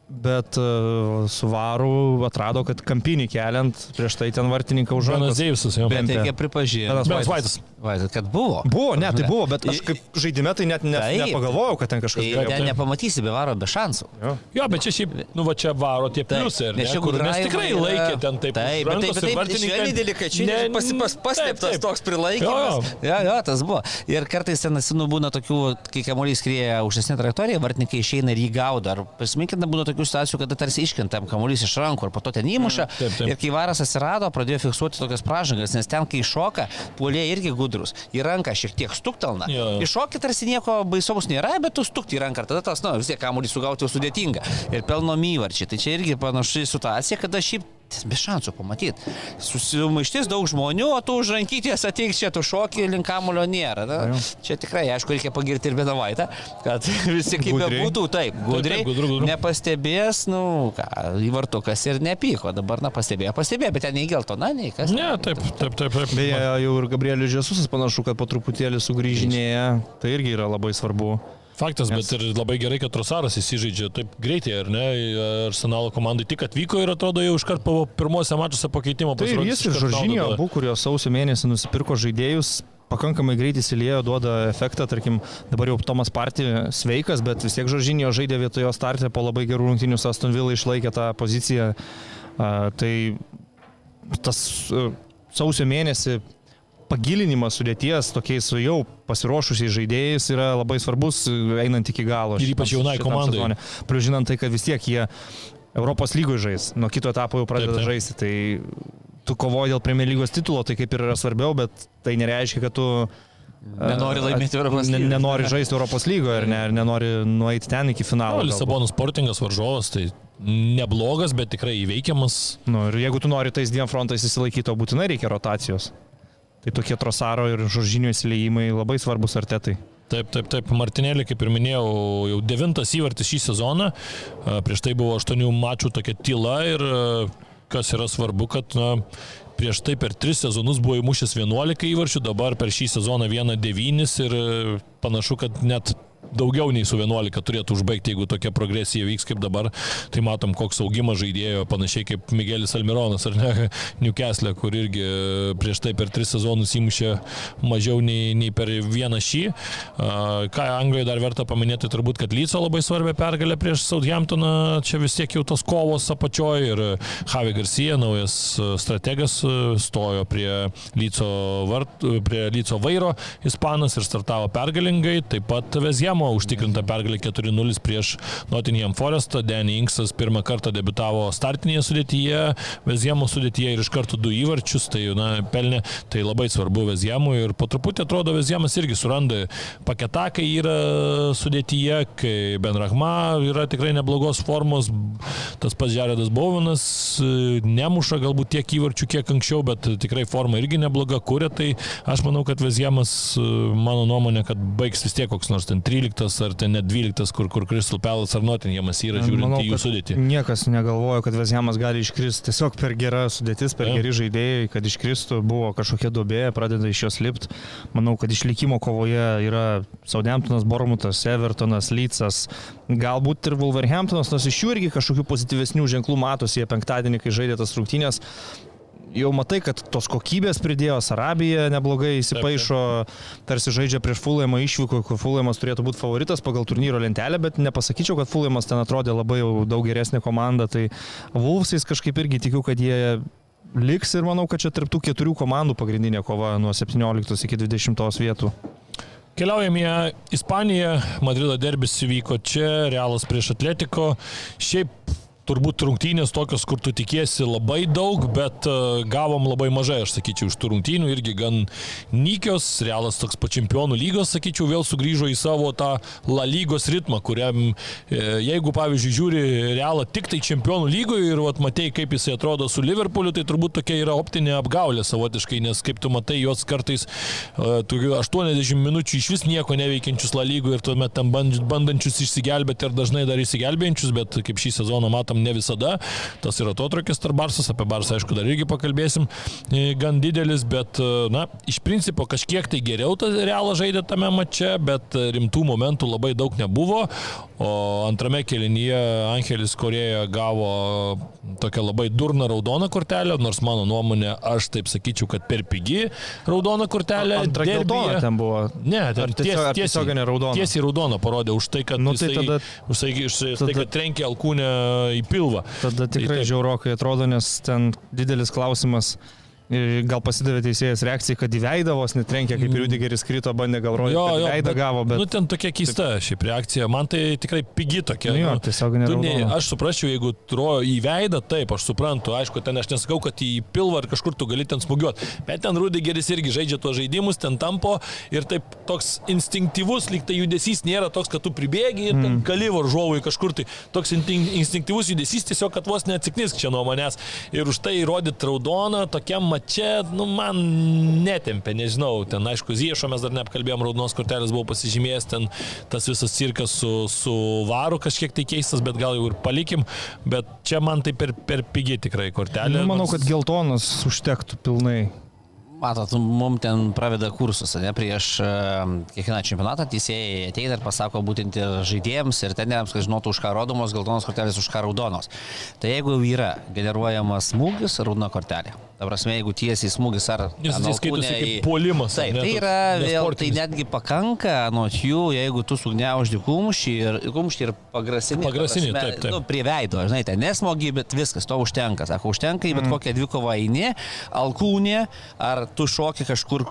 Bet uh, su varu atrado, kad kampinį keliant, prieš tai ten vartininką užuodė. Benas Deivisas jau. Bet reikia pripažinti. Benas Vaitas. Vaitas, kad buvo. Buvo, ne, tai buvo, bet aš kaip žaidime tai net ne, Taip. nepagalvojau, kad ten kažkas Tai galėjo. ten nepamatysi be varo, be šansų. Jo. Jo, bet čia šiaip, nu va čia varo tie Taip, pliusai, nes ne? čia Kur, gudravimai tikrai yra- laikė ten taip. Taip, už bet taip, rankos taip, vartininkai- švelniai delikačiai, Ne, pasi, pas, taip, paslėptas taip. toks prilaikymas. Jo, Jo, jo, tas buvo. Ir kartais ten, nu, būna tokių, kai kamuolys skrieja aukštesnė trajektorija, vartininkai išeina ir jį gaudo. Ar prisiminkite, būna tokių situacijų, kada tarsi iškentam kamuolys iš rankų, ar po to ten įmuša. Mm, taip, taip. Ir kai varas atsirado, pradėjo fiksuoti tokias pražangas, nes ten, kai šoka, puolė irgi gudrus. Į ranką šiek tiek stuktelna. Iššokį tarsi nieko baisaus nėra, bet tu stukti į ranką ir tada tas, na, vis tiek kamuolį sugauti jau sudėtinga. Ir pelno myvarčiai. Tai čia irgi panaši situacija, kada šiaip be šansų pamatyti. Susimaištis daug žmonių, o tu už rankytės ateik čia, tu šoki, link kamulio nėra. Na, čia tikrai, aišku, reikia pagirti ir Bedavaitę, kad visi kaip bebūtų, taip, gudriai, taip, gudru, gudru. nepastebės, nu, ką, įvartukas ir nepyko, dabar, na, pastebėjo, pastebėjo, bet ten nei geltona, nei kas. Ne, taip, taip, taip. taip. Beje, jau ir Gabrielius Žesusas panašu, kad po truputėlį sugrįžinėja. Tai irgi yra labai svarbu. Faktas, bet ir labai gerai, kad Trosaras įsižaidžia taip greitai, ar ne? Arsenalo komandai tik atvyko ir atrodo jau iškart po pirmosiose mačiuose pakeitimo Tai ir jis ir Žoržinio abu, kurio sausio mėnesį nusipirko žaidėjus, pakankamai greitai įsiliejo, duoda efektą, tarkim, dabar jau Tomas Partį sveikas, bet vis tiek Žoržinio žaidė vietojo startę po labai gerų rungtynių su Aston Villa išlaikė tą poziciją. A, tai tas a, sausio mėnesį pagilinimas sudėties tokiais su jau pasiruošusiais žaidėjais yra labai svarbus einant iki galo. Ir ypač jaunai komandai. sezone. Plius žinant tai, kad vis tiek jie Europos lygoje žais, nuo kito etapo jau pradeda Taip, taip. žaisti. Tai tu kovoji dėl Premier lygos titulo, tai kaip ir yra svarbiau, bet tai nereiškia, kad tu Nenori a, laimėti Europos lygos. Nenori žaisti Europos lygoje ir, ne, ir nenori nueiti ten iki finalo. O, galbūt. Lisabono sportingas varžovas, tai neblogas, bet tikrai įveikiamas. Nu, ir jeigu tu nori tais dviem frontais įsilaikyti, to būtinai reikia rotacijos. Tai tokie Trosaro ir Žoržinio įsileimai labai svarbus artetai. Taip, taip, taip, Martinėlį, kaip ir minėjau, jau devintas įvartis šį sezoną. Prieš tai buvo aštuonių mačų tokia tyla ir kas yra svarbu, kad na, prieš tai per tris sezonus buvo įmušęs 11 įvarčių, dabar per šį sezoną 1-9 ir panašu, kad net daugiau nei su 11 turėtų užbaigti, jeigu tokia progresija vyks kaip dabar. Tai matom, koks augimas žaidėjo, panašiai kaip Miguelis Almironas ar ne, Newcastle, kur irgi e, prieš tai per tris sezonus įmušė mažiau nei, nei per vieną šį. A, Ką Anglijoje dar verta paminėti, turbūt, kad Lyco labai svarbią pergalę prieš Southamptoną, čia vis tiek jau tos kovos apačioje ir Javi Garcia, naujas e, strategas, e, stojo prie Lyco, vart, prie Lyco vairo, ispanas ir startavo pergalingai, taip pat Vezjem Vezjemo, užtikrinta pergalė 4-0 prieš Nottingham Forestą, Danny Inksas pirmą kartą debitavo startinėje sudėtyje, Vezjemo sudėtyje ir iš karto du įvarčius, tai na, pelnė, tai labai svarbu Vezjemui ir po truputį atrodo Vezjemas irgi suranda paketą, kai yra sudėtyje, kai Benrahma yra tikrai neblogos formos, tas pats Žeredas Bovinas nemuša galbūt tiek įvarčių, kiek anksčiau, bet tikrai forma irgi nebloga, kuria, tai aš manau, kad Vezjemas, mano nuomonė, kad baigs vis tiek koks nors ten 13 ar ten net 12, kur, kur Crystal Palace ar Nottinghamas yra žiūrint manau, į jų sudėtį. Niekas negalvoja, kad Vezjemas gali iškristi, tiesiog per gera sudėtis, per ja. geri žaidėjai, kad iškristų, buvo kažkokia dobė, pradeda iš jos lipti. Manau, kad išlikimo kovoje yra Saudemptonas, Bormutas, Evertonas, Lycas, galbūt ir Wolverhamptonas, nors iš jų irgi kažkokių pozityvesnių ženklų matosi, jie penktadienį, kai žaidė tas rungtynės, jau matai, kad tos kokybės pridėjo, Sarabija neblogai įsipaišo, tarsi žaidžia prieš Fulhamą išvyko, kur Fulhamas turėtų būti favoritas pagal turnyro lentelę, bet nepasakyčiau, kad Fulhamas ten atrodė labai jau daug geresnė komanda, tai Vulfsais kažkaip irgi tikiu, kad jie liks ir manau, kad čia tarptų keturių komandų pagrindinė kova nuo 17 iki 20 vietų. Keliaujame į Ispaniją, Madrido derbis įvyko čia, Realas prieš Atletiko. Šiaip turbūt rungtynės tokios, kur tu tikėsi labai daug, bet uh, gavom labai mažai, aš sakyčiau, iš tų rungtynių irgi gan nykios, realas toks po čempionų lygos, sakyčiau, vėl sugrįžo į savo tą La lygos ritmą, kuriam, e, jeigu, pavyzdžiui, žiūri realą tik tai čempionų lygoje ir vat, matei, kaip jisai atrodo su Liverpooliu, tai turbūt tokia yra optinė apgaulė savotiškai, nes kaip tu matai, juos kartais uh, 80 minučių iš vis nieko neveikiančius La lygoje ir tuomet tam bandančius išsigelbėti ir dažnai dar išsigelbėjančius, bet kaip šį sezoną matom, matom ne visada. Tas yra atotrukis tarp Barsas, apie Barsą aišku dar irgi pakalbėsim, e, gan didelis, bet e, na, iš principo kažkiek tai geriau tas realas žaidė tame mače, bet rimtų momentų labai daug nebuvo. O antrame kelinyje Angelis Korėja gavo tokią labai durną raudoną kortelę, nors mano nuomonė, aš taip sakyčiau, kad per pigi raudona kortelė. Antra geltona ten buvo. Ne, ten ties, tiesiog, tiesiai, raudona. tiesiai raudona parodė už tai, kad, nu, tai jisai, tada, už tai, už tai, kad trenkė alkūnę į pilvą. Tada tikrai tai, žiaurokai atrodo, nes ten didelis klausimas Gal pasidavė teisėjas reakcijai, kad į veidą vos netrenkė, kaip ir Rudigeris krito, bandė gal rodyti, kad jo, veidą bet, gavo, bet... Nu, ten tokia keista taip. šiaip reakcija, man tai tikrai pigi tokia. Nu, jo, tiesiog nu, ne, aš suprasčiau, jeigu trojo į veidą, taip, aš suprantu, aišku, ten aš nesakau, kad į pilvą ar kažkur tu gali ten smūgiuoti, bet ten Rudigeris irgi žaidžia tuos žaidimus, ten tampo ir taip toks instinktyvus, lyg tai judesys nėra toks, kad tu pribėgi ir mm. gali varžovui kažkur tai toks instinktyvus judesys tiesiog, kad vos neatsiknisk čia nuo manęs ir už tai įrodyti raudoną tokiam mače, nu, man netempė, nežinau, ten aišku, Ziešo mes dar neapkalbėjom, raudonos kortelės buvo pasižymėjęs, ten tas visas cirkas su, su varu kažkiek tai keistas, bet gal jau ir palikim, bet čia man tai per, per pigi tikrai kortelė. Nu, manau, kad geltonas užtektų pilnai. Matot, mums ten praveda kursus, ne, prieš uh, kiekvieną čempionatą teisėjai ateina ir pasako būtent ir žaidėjams, ir teneriams, kad žinotų, už ką rodomos geltonos kortelės, už ką raudonos. Tai jeigu yra generuojamas smūgis, raudona kortelė. Ta prasme, jeigu tiesiai smūgis ar... Jis skaitosi kaip puolimas. Taip, tai yra vėl, tai netgi pakanka nuo jų, jeigu tu sugniauždi kumštį ir, kumštį ir pagrasini. Pagrasini, prasme, taip, taip. Nu, prie veido, žinai, ten nesmogi, bet viskas, to užtenka. Sako, užtenka, bet mm. kokią dvikovą eini, alkūnė, ar tu šoki kažkur,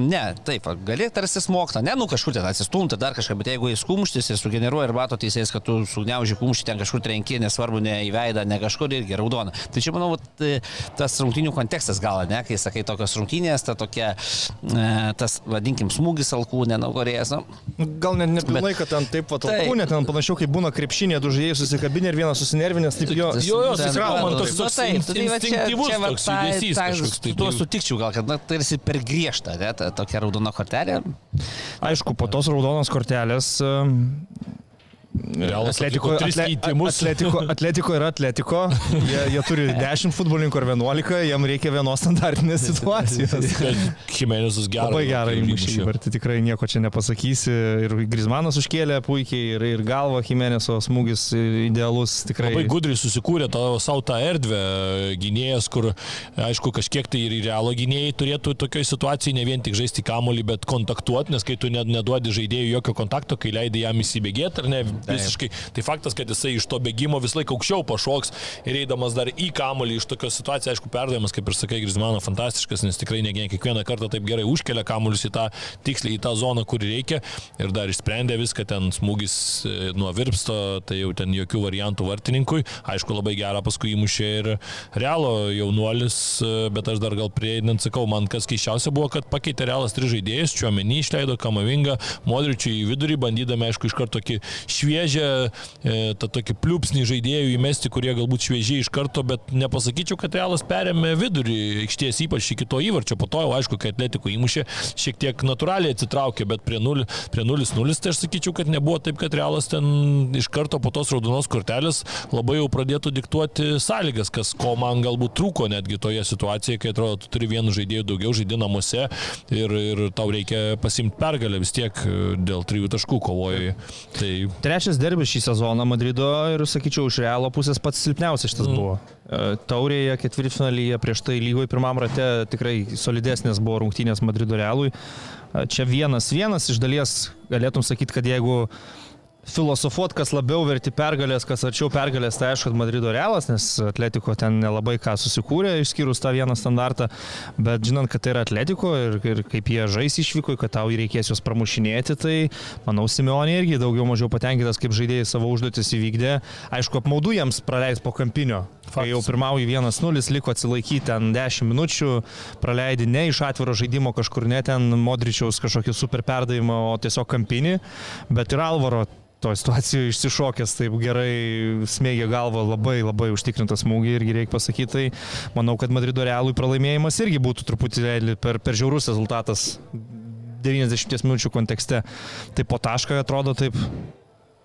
ne, taip, gali tarsi smokta, ne, nu kažkur ten atsistumti, dar kažką, bet jeigu jis kumštis ir sugeneruoja ir mato teisėjas, kad tu sugniauži kumštį ten kažkur trenki, nesvarbu, ne į veidą, ne kažkur irgi raudona. Tai čia, manau, tas rungtinių kontekstas kontekstas gal, ne, kai sakai tokios rungtynės, ta tokia, e, tas, vadinkim, smūgis alkūnė, naukorėjas. Nu. Gal net nepilnai, kad ten taip pat alkūnė, ten panašiau kaip būna krepšinė, du žaidėjai susikabinė ir vienas susinervinęs, taip jo, jo, jo, susikravo, man toks toks nu, instinktyvus toks judesys kažkoks. Tai tuo sutikčiau gal, kad na, tarsi per griežta, ne, ta tokia raudona kortelė. Aišku, po tos raudonos kortelės Atletiko, atle, atletiko, atletiko yra atletiko, jie, jie turi 10 futbolininkų ar 11, jiem reikia vienos standartinės situacijos. Jimenezas geras. Labai gerai įmušė, ir tai tikrai nieko čia nepasakysi. Ir Grismanas užkėlė puikiai, ir, ir galva Jimenezo smūgis idealus tikrai. Labai gudriai susikūrė tą savo tą erdvę gynėjas, kur, aišku, kažkiek tai ir realo gynėjai turėtų tokioje situacijoje ne vien tik žaisti kamolį, bet kontaktuoti, nes kai tu neduodi žaidėjui jokio kontakto, kai leidai jam įsibėgėti ar ne, visiškai. Tai faktas, kad jisai iš to bėgimo vis laik aukščiau pašoks ir eidamas dar į kamolį iš tokios situacijos, aišku, perdavimas, kaip ir sakai, Grismano fantastiškas, nes tikrai ne kiekvieną kartą taip gerai užkelia kamolius į tą tiksliai į tą zoną, kur reikia ir dar išsprendė viską, ten smūgis e, nuo virpsto, tai jau ten jokių variantų vartininkui. Aišku, labai gerą paskui įmušė ir realo jaunuolis, e, bet aš dar gal prieidant sakau, man kas keiščiausia buvo, kad pakeitė realas tris žaidėjus, čia omeny išleido Kamavingą, Modričių į vidurį, bandydami, aišku, iš karto tokį šviežią, e, tą tokį pliupsnį žaidėjų įmesti, kurie galbūt šviežiai iš karto, bet nepasakyčiau, kad realas perėmė vidurį, aikšties ypač iki to įvarčio, po to jau aišku, kai atletiko įmušė, šiek tiek natūraliai atsitraukė, bet prie 0-0, tai aš sakyčiau, kad nebuvo taip, kad realas ten iš karto po tos raudonos kortelės labai jau pradėtų diktuoti sąlygas, kas ko man galbūt trūko netgi toje situacijoje, kai atrodo, tu turi vienu žaidėju daugiau žaidži namuose ir, ir tau reikia pasimti pergalę vis tiek dėl trijų taškų kovoji. Tai... Trečias derbis šį sezoną Madrido ir, sakyčiau, iš realo pusės pats silpniausias šitas mm. buvo. E, taurėje ketvirtfinalyje prieš tai lygoje pirmam rate tikrai solidesnės buvo rungtynės Madrido realui. E, čia vienas vienas iš dalies galėtum sakyti, kad jeigu filosofuot, kas labiau verti pergalės, kas arčiau pergalės, tai aišku, kad Madrido realas, nes Atletiko ten nelabai ką susikūrė, išskyrus tą vieną standartą, bet žinant, kad tai yra Atletiko ir, ir kaip jie žais išvyko, kad tau reikės juos pramušinėti, tai manau, Simeonė irgi daugiau mažiau patenkintas, kaip žaidėjai savo užduotis įvykdė. Aišku, apmaudu jiems praleis po kampinio. Kai jau pirmauji 1-0, liko atsilaikyti ten 10 minučių, praleidi ne iš atviro žaidimo kažkur, ne ten Modričiaus kažkokį super perdavimą, o tiesiog kampinį, bet ir Alvaro to situacijoje išsišokęs taip gerai smėgė galvą, labai labai užtikrintas smūgį irgi reikia pasakyti, tai manau, kad Madrido realui pralaimėjimas irgi būtų truputį per, per žiaurus rezultatas 90 minučių kontekste. Tai po tašką atrodo taip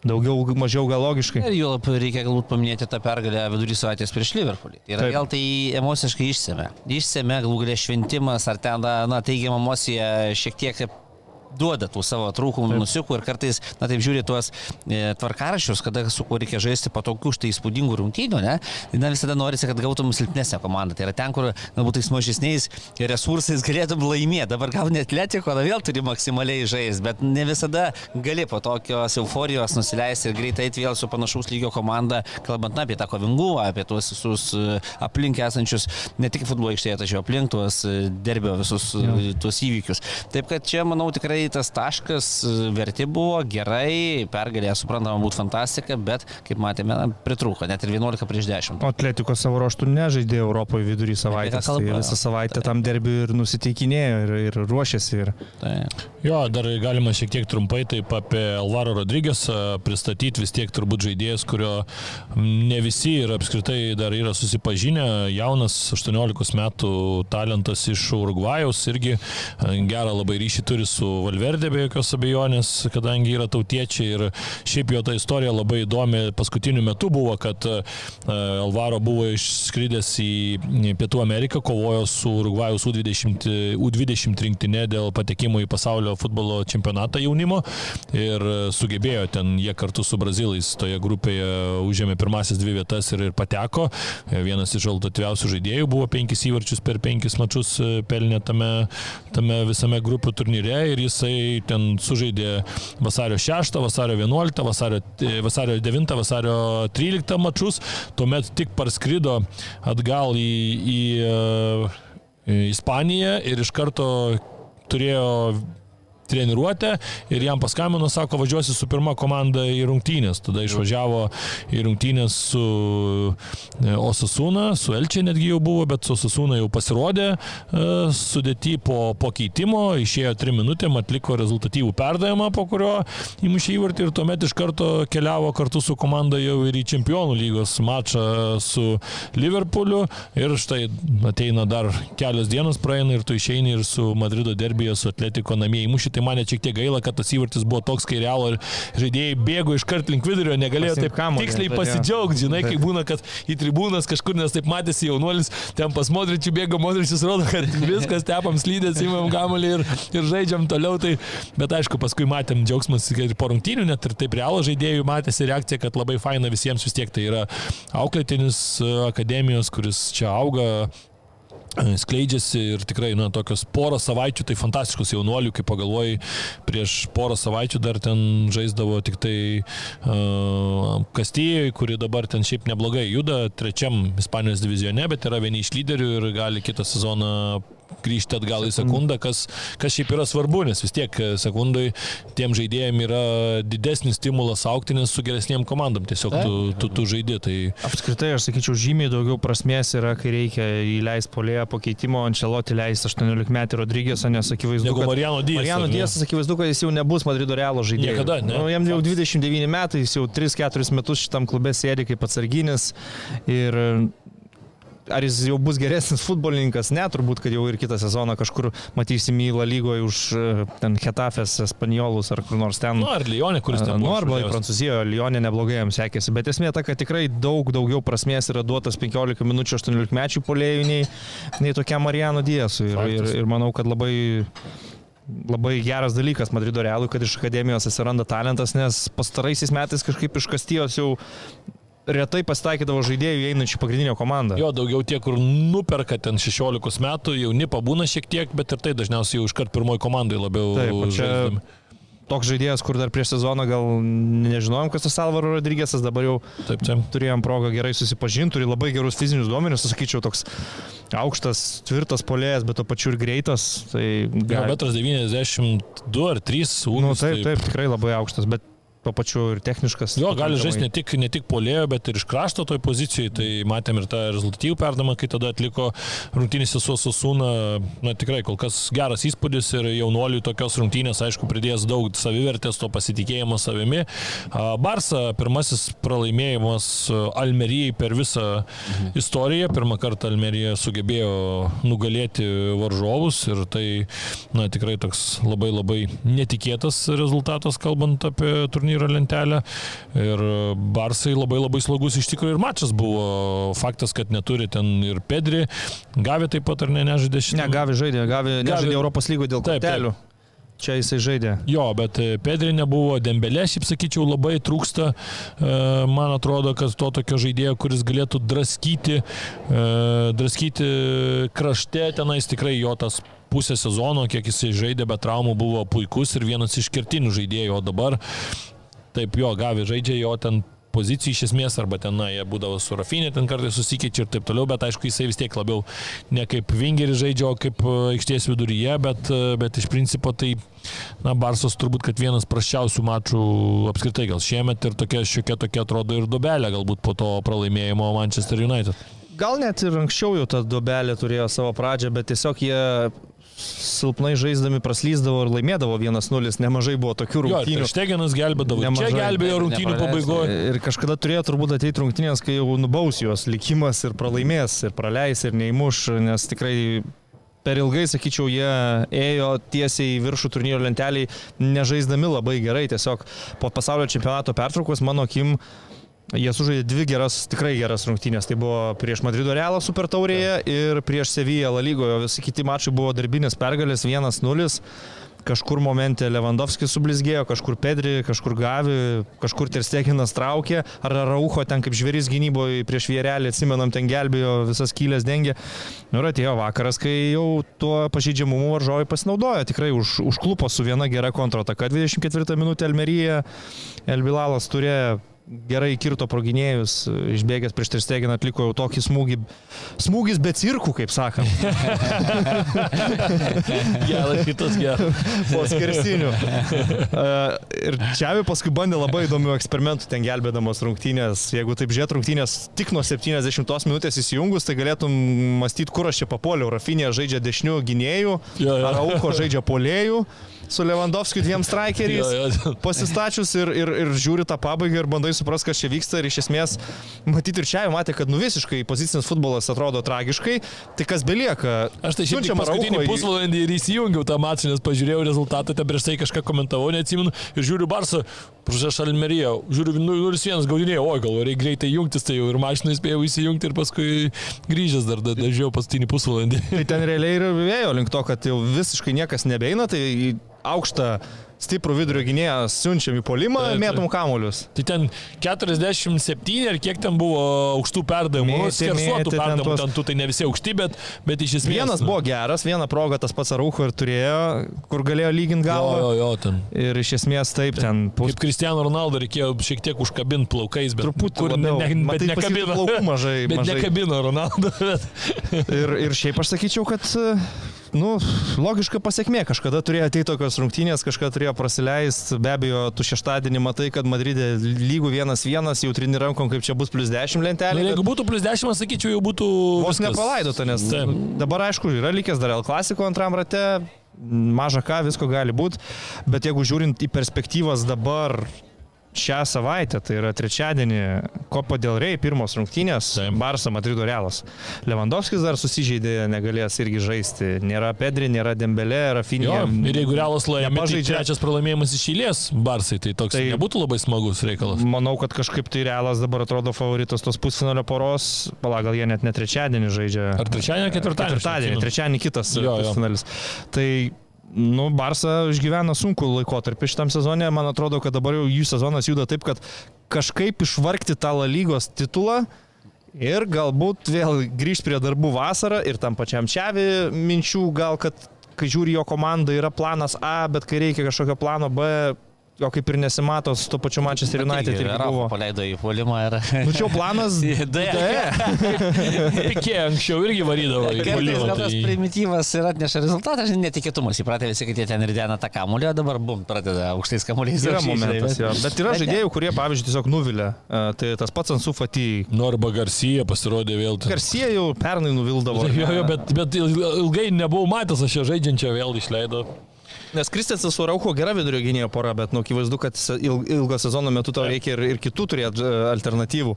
daugiau, mažiau gal logiškai. Ir jau reikia galbūt paminėti tą pergalę vidurį savaitės prieš Liverpoolį. Ir Taip. gal tai emociškai išsėmė. Išsėmė galų galę šventimas, ar ten, na, teigiama emocija šiek tiek duoda tų savo trūkumų, nusiukų ir kartais, na taip žiūri tuos e, tvarkarašius, kada su kuo reikia žaisti po tokių štai įspūdingų rungtynių, ne, na visada norisi, kad gautum silpnesnę komandą. Tai yra ten, kur galbūt tais mažesniais resursais galėtum laimėti. Dabar gal net Letiko, na vėl turi maksimaliai žaisti, bet ne visada gali po tokios euforijos nusileisti ir greitai eiti vėl su panašaus lygio komanda, kalbant na, apie tą kovingumą, apie tuos visus e, aplink esančius, ne tik futbolo aikštėje, tačiau aplink tuos e, derbio visus ja. tuos įvykius. Taip kad čia, manau, tikrai tikrai tas taškas verti buvo gerai, pergalė suprantama būtų fantastika, bet kaip matėme, pritrūko net ir 11 prieš 10. O Atletiko savo ruoštų nežaidė Europoje vidurį savaitės. Tai visą savaitę tai. tam derbi ir nusiteikinėjo ir, ir ruošėsi. Ir... Tai. Jo, dar galima šiek tiek trumpai taip apie Alvaro Rodrygės pristatyti vis tiek turbūt žaidėjas, kurio ne visi ir apskritai dar yra susipažinę, jaunas 18 metų talentas iš Urugvajaus, irgi gerą labai ryšį turi su Valverdė be jokios abejonės, kadangi yra tautiečiai ir šiaip jo ta istorija labai įdomi. Paskutiniu metu buvo, kad e, Alvaro buvo išskridęs į Pietų Ameriką, kovojo su Urugvajus U20, U20 rinktinė dėl patekimo į pasaulio futbolo čempionatą jaunimo ir sugebėjo ten jie kartu su brazilais toje grupėje užėmė pirmasis dvi vietas ir, ir pateko. Vienas iš rezultatyviausių žaidėjų buvo penkis įvarčius per penkis mačius e, pelnė tame, tame visame grupių turnyre ir jis jisai ten sužaidė vasario 6, vasario 11, vasario, vasario 9, vasario 13 mačus, tuomet tik parskrido atgal į, į, į Ispaniją ir iš karto turėjo treniruotę ir jam paskambino, sako, važiuosi su pirma komanda į rungtynės. Tada išvažiavo į rungtynės su e, Osasuna, su Elčia netgi jau buvo, bet su Osasuna jau pasirodė e, sudėti po, po keitimo, išėjo 3 minutėm, atliko rezultatyvų perdavimą, po kurio įmušė įvartį ir tuomet iš karto keliavo kartu su komanda jau ir į Čempionų lygos mačą su Liverpooliu ir štai ateina dar kelios dienos praeina ir tu išeini ir su Madrido derbėje su Atletiko namie įmušė. Tai tai man šiek tiek gaila, kad tas įvartis buvo toks, kai realo žaidėjai bėgo iš kart link vidurio, negalėjo taip kamuolį, tiksliai pasidžiaugti, žinai, kai būna, kad į tribūnas kažkur, nes taip matėsi jaunuolis, ten pas Modričių bėgo, Modričius rodo, kad viskas tepam slydės, įmam kamuolį ir, ir žaidžiam toliau, tai, bet aišku, paskui matėm džiaugsmas ir po rungtynių, net ir taip realo žaidėjų matėsi reakcija, kad labai faina visiems vis tiek tai yra auklėtinis akademijos, kuris čia auga skleidžiasi ir tikrai, na, tokios porą savaičių, tai fantastiškus jaunuolių, kaip pagalvojai, prieš porą savaičių dar ten žaisdavo tik tai uh, Kastijoje, kuri dabar ten šiaip neblogai juda, trečiam Ispanijos divizione, bet yra vieni iš lyderių ir gali kitą sezoną grįžti atgal į sekundą, kas, kas šiaip yra svarbu, nes vis tiek sekundai tiem žaidėjim yra didesnis stimulas aukti, nes su geresniem komandom tiesiog tu, tu, tu žaidži. Tai... Apskritai, aš sakyčiau, žymiai daugiau prasmės yra, kai reikia įleisti polėje pakeitimo, Ančeloti leisti 18 metų Rodrygėsą, nes akivaizdu, Negu kad Mariano Dijas. Mariano Dijas, akivaizdu, kad jis jau nebus Madrido Realo žaidėjas. Niekada, ne. Nu, jam jau 29 metai, jis jau 3-4 metus šitam klube sėdi kaip atsarginis ir ar jis jau bus geresnis futbolininkas, ne, turbūt, kad jau ir kitą sezoną kažkur matysim į La lygoje už e, ten Hetafės, Espanjolus ar kur nors ten. Nu, ar Lyonė, kuris ten Nu, arba. Prancūzijoje, Lyonė neblogai jam sekėsi, bet esmė ta, kad tikrai daug daugiau prasmės yra duotas 15 minučių 18 mečių polėjų nei, nei tokiam Marijano Diesui. Ir, ir, ir manau, kad labai labai geras dalykas Madrido Realui, kad iš akademijos atsiranda talentas, nes pastaraisiais metais kažkaip iš Kastijos jau retai pasitaikydavo žaidėjų einančių į pagrindinę komandą. Jo, daugiau tie, kur nuperka ten 16 metų, jauni pabūna šiek tiek, bet ir tai dažniausiai jau iškart pirmoji komandai labiau Taip, čia žaisdami. Toks žaidėjas, kur dar prieš sezoną gal nežinojom, kas tas Alvaro Rodrygėsas, dabar jau Taip, taip. turėjom progą gerai susipažinti, turi labai gerus fizinius duomenis, sakyčiau, toks aukštas, tvirtas polėjas, bet to pačiu ir greitas. Tai Jo, gali- metras 92 ar 3 ūgis. nu, taip, taip, tikrai labai aukštas, bet tuo pačiu ir techniškas. Jo, gali žaisti ne tik, ne tik polėjo, bet ir iš krašto toj pozicijai. Tai matėm ir tą rezultatyvų perdamą, kai tada atliko rungtynėse su Susūna. Na tikrai, kol kas geras įspūdis ir jaunuoliui tokios rungtynės, aišku, pridės daug savivertės, to pasitikėjimo savimi. Barsa pirmasis pralaimėjimas Almerijai per visą istoriją. Pirmą kartą Almerija sugebėjo nugalėti varžovus ir tai, na tikrai toks labai labai netikėtas rezultatas, kalbant apie turnyro lentelę. Ir Barsai labai labai slogus iš tikrųjų ir mačas buvo. Faktas, kad neturi ten ir Pedri, Gavi taip pat ar ne, nežaidė šitą. Ne, Gavi žaidė, Gavi nežaidė Europos lygo dėl Taip, taip. kortelių. Čia jisai žaidė. Jo, bet e, Pedri nebuvo, Dembelė, šiaip sakyčiau, labai trūksta. E, Man atrodo, kad to tokio žaidėjo, kuris galėtų draskyti, e, draskyti krašte, tenais tikrai jo tas pusę sezono, kiek jisai žaidė, bet traumų buvo puikus ir vienas iš kertinių žaidėjų, o dabar taip jo, Gavi žaidžia jo ten pozicijų iš esmės, arba ten, na, jie būdavo su Rafinė, ten kartais susikeičia ir taip toliau, bet aišku, jisai vis tiek labiau ne kaip vingeris žaidžia, o kaip e, aikštės viduryje, bet, e, bet iš principo tai, na, Barsas turbūt, kad vienas praščiausių mačų apskritai gal šiemet ir tokia šiokia tokia atrodo ir dobelė galbūt po to pralaimėjimo Manchester United. Gal net ir anksčiau jau ta duobelė turėjo savo pradžią, bet tiesiog jie silpnai žaisdami praslyzdavo ir laimėdavo 1-0, nemažai buvo tokių rungtynių. Štegenas gelbėdavo, čia Nemažai. gelbėjo rungtynių pabaigoje. Ir kažkada turėjo turbūt ateiti rungtynės, kai jau nubaus juos likimas ir pralaimės, ir praleis, ir neįmuš, nes tikrai per ilgai, sakyčiau, jie ėjo tiesiai į viršų turnyro lenteliai, nežaisdami labai gerai. Tiesiog po pasaulio čempionato pertraukos, mano akim, Jie sužaidė dvi geras, tikrai geras rungtynės. Tai buvo prieš Madrido Realą Super Taurėje ir prieš Seviją La Lygoje. Visi kiti mačai buvo darbinės pergalės 1-0. Kažkur momente Lewandowskis sublizgėjo, kažkur Pedri, kažkur Gavi, kažkur Terstekinas traukė, ar Raucho ten kaip žvėris gynyboje prieš vierelį, atsimenam, ten gelbėjo, visas kylės dengė. Nu ir atėjo vakaras, kai jau tuo pažydžiamumu varžovai pasinaudojo, tikrai už, užklupo su viena gera kontrataka. 24 minutė Elmerija, Elbilalas turėjo gerai kirto proginėjus, išbėgęs prieš Tersteginą atliko jau tokį smūgį. Smūgis be cirkų, kaip sakant. Geras šitas geras. po skersinių. E, Ir Čiavi paskui bandė labai įdomių eksperimentų ten gelbėdamas rungtynės. Jeigu taip žiūrėt rungtynės tik nuo 70 minutės įsijungus, tai galėtum mąstyti, kur aš čia papuoliau. Rafinė žaidžia dešinių gynėjų. Arauko žaidžia polėjų. Su Lewandowskiu dviem strikeriais pasistačius ir, ir, ir žiūri tą pabaigą ir bandai suprasti, kas čia vyksta ir iš esmės matyti ir čia jau matė, kad nu visiškai pozicinis futbolas atrodo tragiškai, tai kas belieka. Aš tai tik Siunčiam paskutinį pusvalandį ir įsijungiau tą mačą, nes pažiūrėjau rezultatą, ten prieš tai kažką komentavau, neatsimenu, ir žiūriu Barsą, prieš Almeriją, žiūriu 0-1 gaudinėjau, oi gal reikia greitai jungtis, tai jau ir mašiną spėjau įsijungti ir paskui grįžęs dar da- dažiau paskutinį pusvalandį. Tai ten realiai ir vėjo link to, kad jau visiškai niekas nebeina, tai aukštą stiprų vidurio gynėją siunčiam į polimą, taip. mėtom kamuolius. Tai ten 47 ar kiek ten buvo aukštų perdavimų, skersuotų mėtė ten perdavimų, tuos- ten tų tai ne visi aukšti, bet, bet iš esmės. Vienas nu, buvo geras, vieną progą tas pats Araucho ir turėjo, kur galėjo lyginti Jo, galvą. jo, jo, ten. Ir iš esmės taip, ten pus... Kaip Cristiano Ronaldo reikėjo šiek tiek užkabinti plaukais, bet Truputį kur labiau. ne, ne, bet Matai, nekabino. plaukų mažai, bet mažai. nekabino Ronaldo. Bet... Ir, ir šiaip aš sakyčiau, kad, nu, logiška pasiekmė. Kažkada turėjo ateiti tokios rungtynės, kažkada turėjo prasileisti. Be abejo, tu šeštadienį matai, kad Madridė lygų vienas vienas, jau trini rankom, kaip čia bus plus 10 Na, lentelė. jeigu būtų plus 10, sakyčiau, jau būtų... Vos nepalaidota, nes Taip. dabar aišku, yra likęs dar L klasiko antram rate, maža ką, visko gali būti, bet jeigu žiūrint į perspektyvas dabar šią savaitę, tai yra trečiadienį, Kopo dėl Rei, pirmos rungtynės, Taip. Barsa Madrido Realas. Lewandowskis dar susižeidė, negalės irgi žaisti. Nėra Pedri, nėra Dembelė, Jo, Rafinė. ir jeigu realas laimė, tai trečias pralaimėjimas iš eilės Barsai, tai toks Tai- nebūtų labai smagus reikalas. Manau, kad kažkaip tai Realas dabar atrodo favoritas tos pusfinalio poros. Pala, gal jie net ne trečiadienį žaidžia. Ar trečiadienį, ar ketvirtadienį? Ketvirtadienį, trečiadienį kitas Jo, jo. finalis. Tai, nu, Barsa išgyvena sunku laikotarpį šitam sezonė. Man atrodo, kad dabar jau jų sezonas juda taip, kad kažkaip išvargti tą La lygos titulą. Ir galbūt vėl grįžti prie darbų vasarą ir tam pačiam Čiavi minčių, gal kad kai žiūri jo komanda yra planas A, bet kai reikia kažkokio plano B, jo kaip ir nesimato su to pačiu Manchester United irgi buvo. paleido į polimą ir... Nu čia planas D. Pikė anksčiau irgi varydavo į puolimą. gal tas Tai... primityvas ir atneša rezultatą, žinai, netikėtumas. Įpratę visi, kad jie ten ridena tą kamuolį, o dabar bum, pradeda aukštais kamuoliais. Yra momentas, bet- jo. Bet yra žaidėjų, kurie, pavyzdžiui, tiesiog nuvilia. E, Tai tas pats Ansu Fati. Nu, arba Garcija pasirodė vėl. Garsie jau pernai nuvildavo. Jo, jo, bet, bet il- ilgai nebuvau matęs, aš jo žaidžiančio vėl išleidau. Nes Kristensas su Rauko gera vidurio gynėjo pora, bet nu, akivaizdu, kad ilgo sezono metu tau reikia ir, ir kitų turėti e, alternatyvų.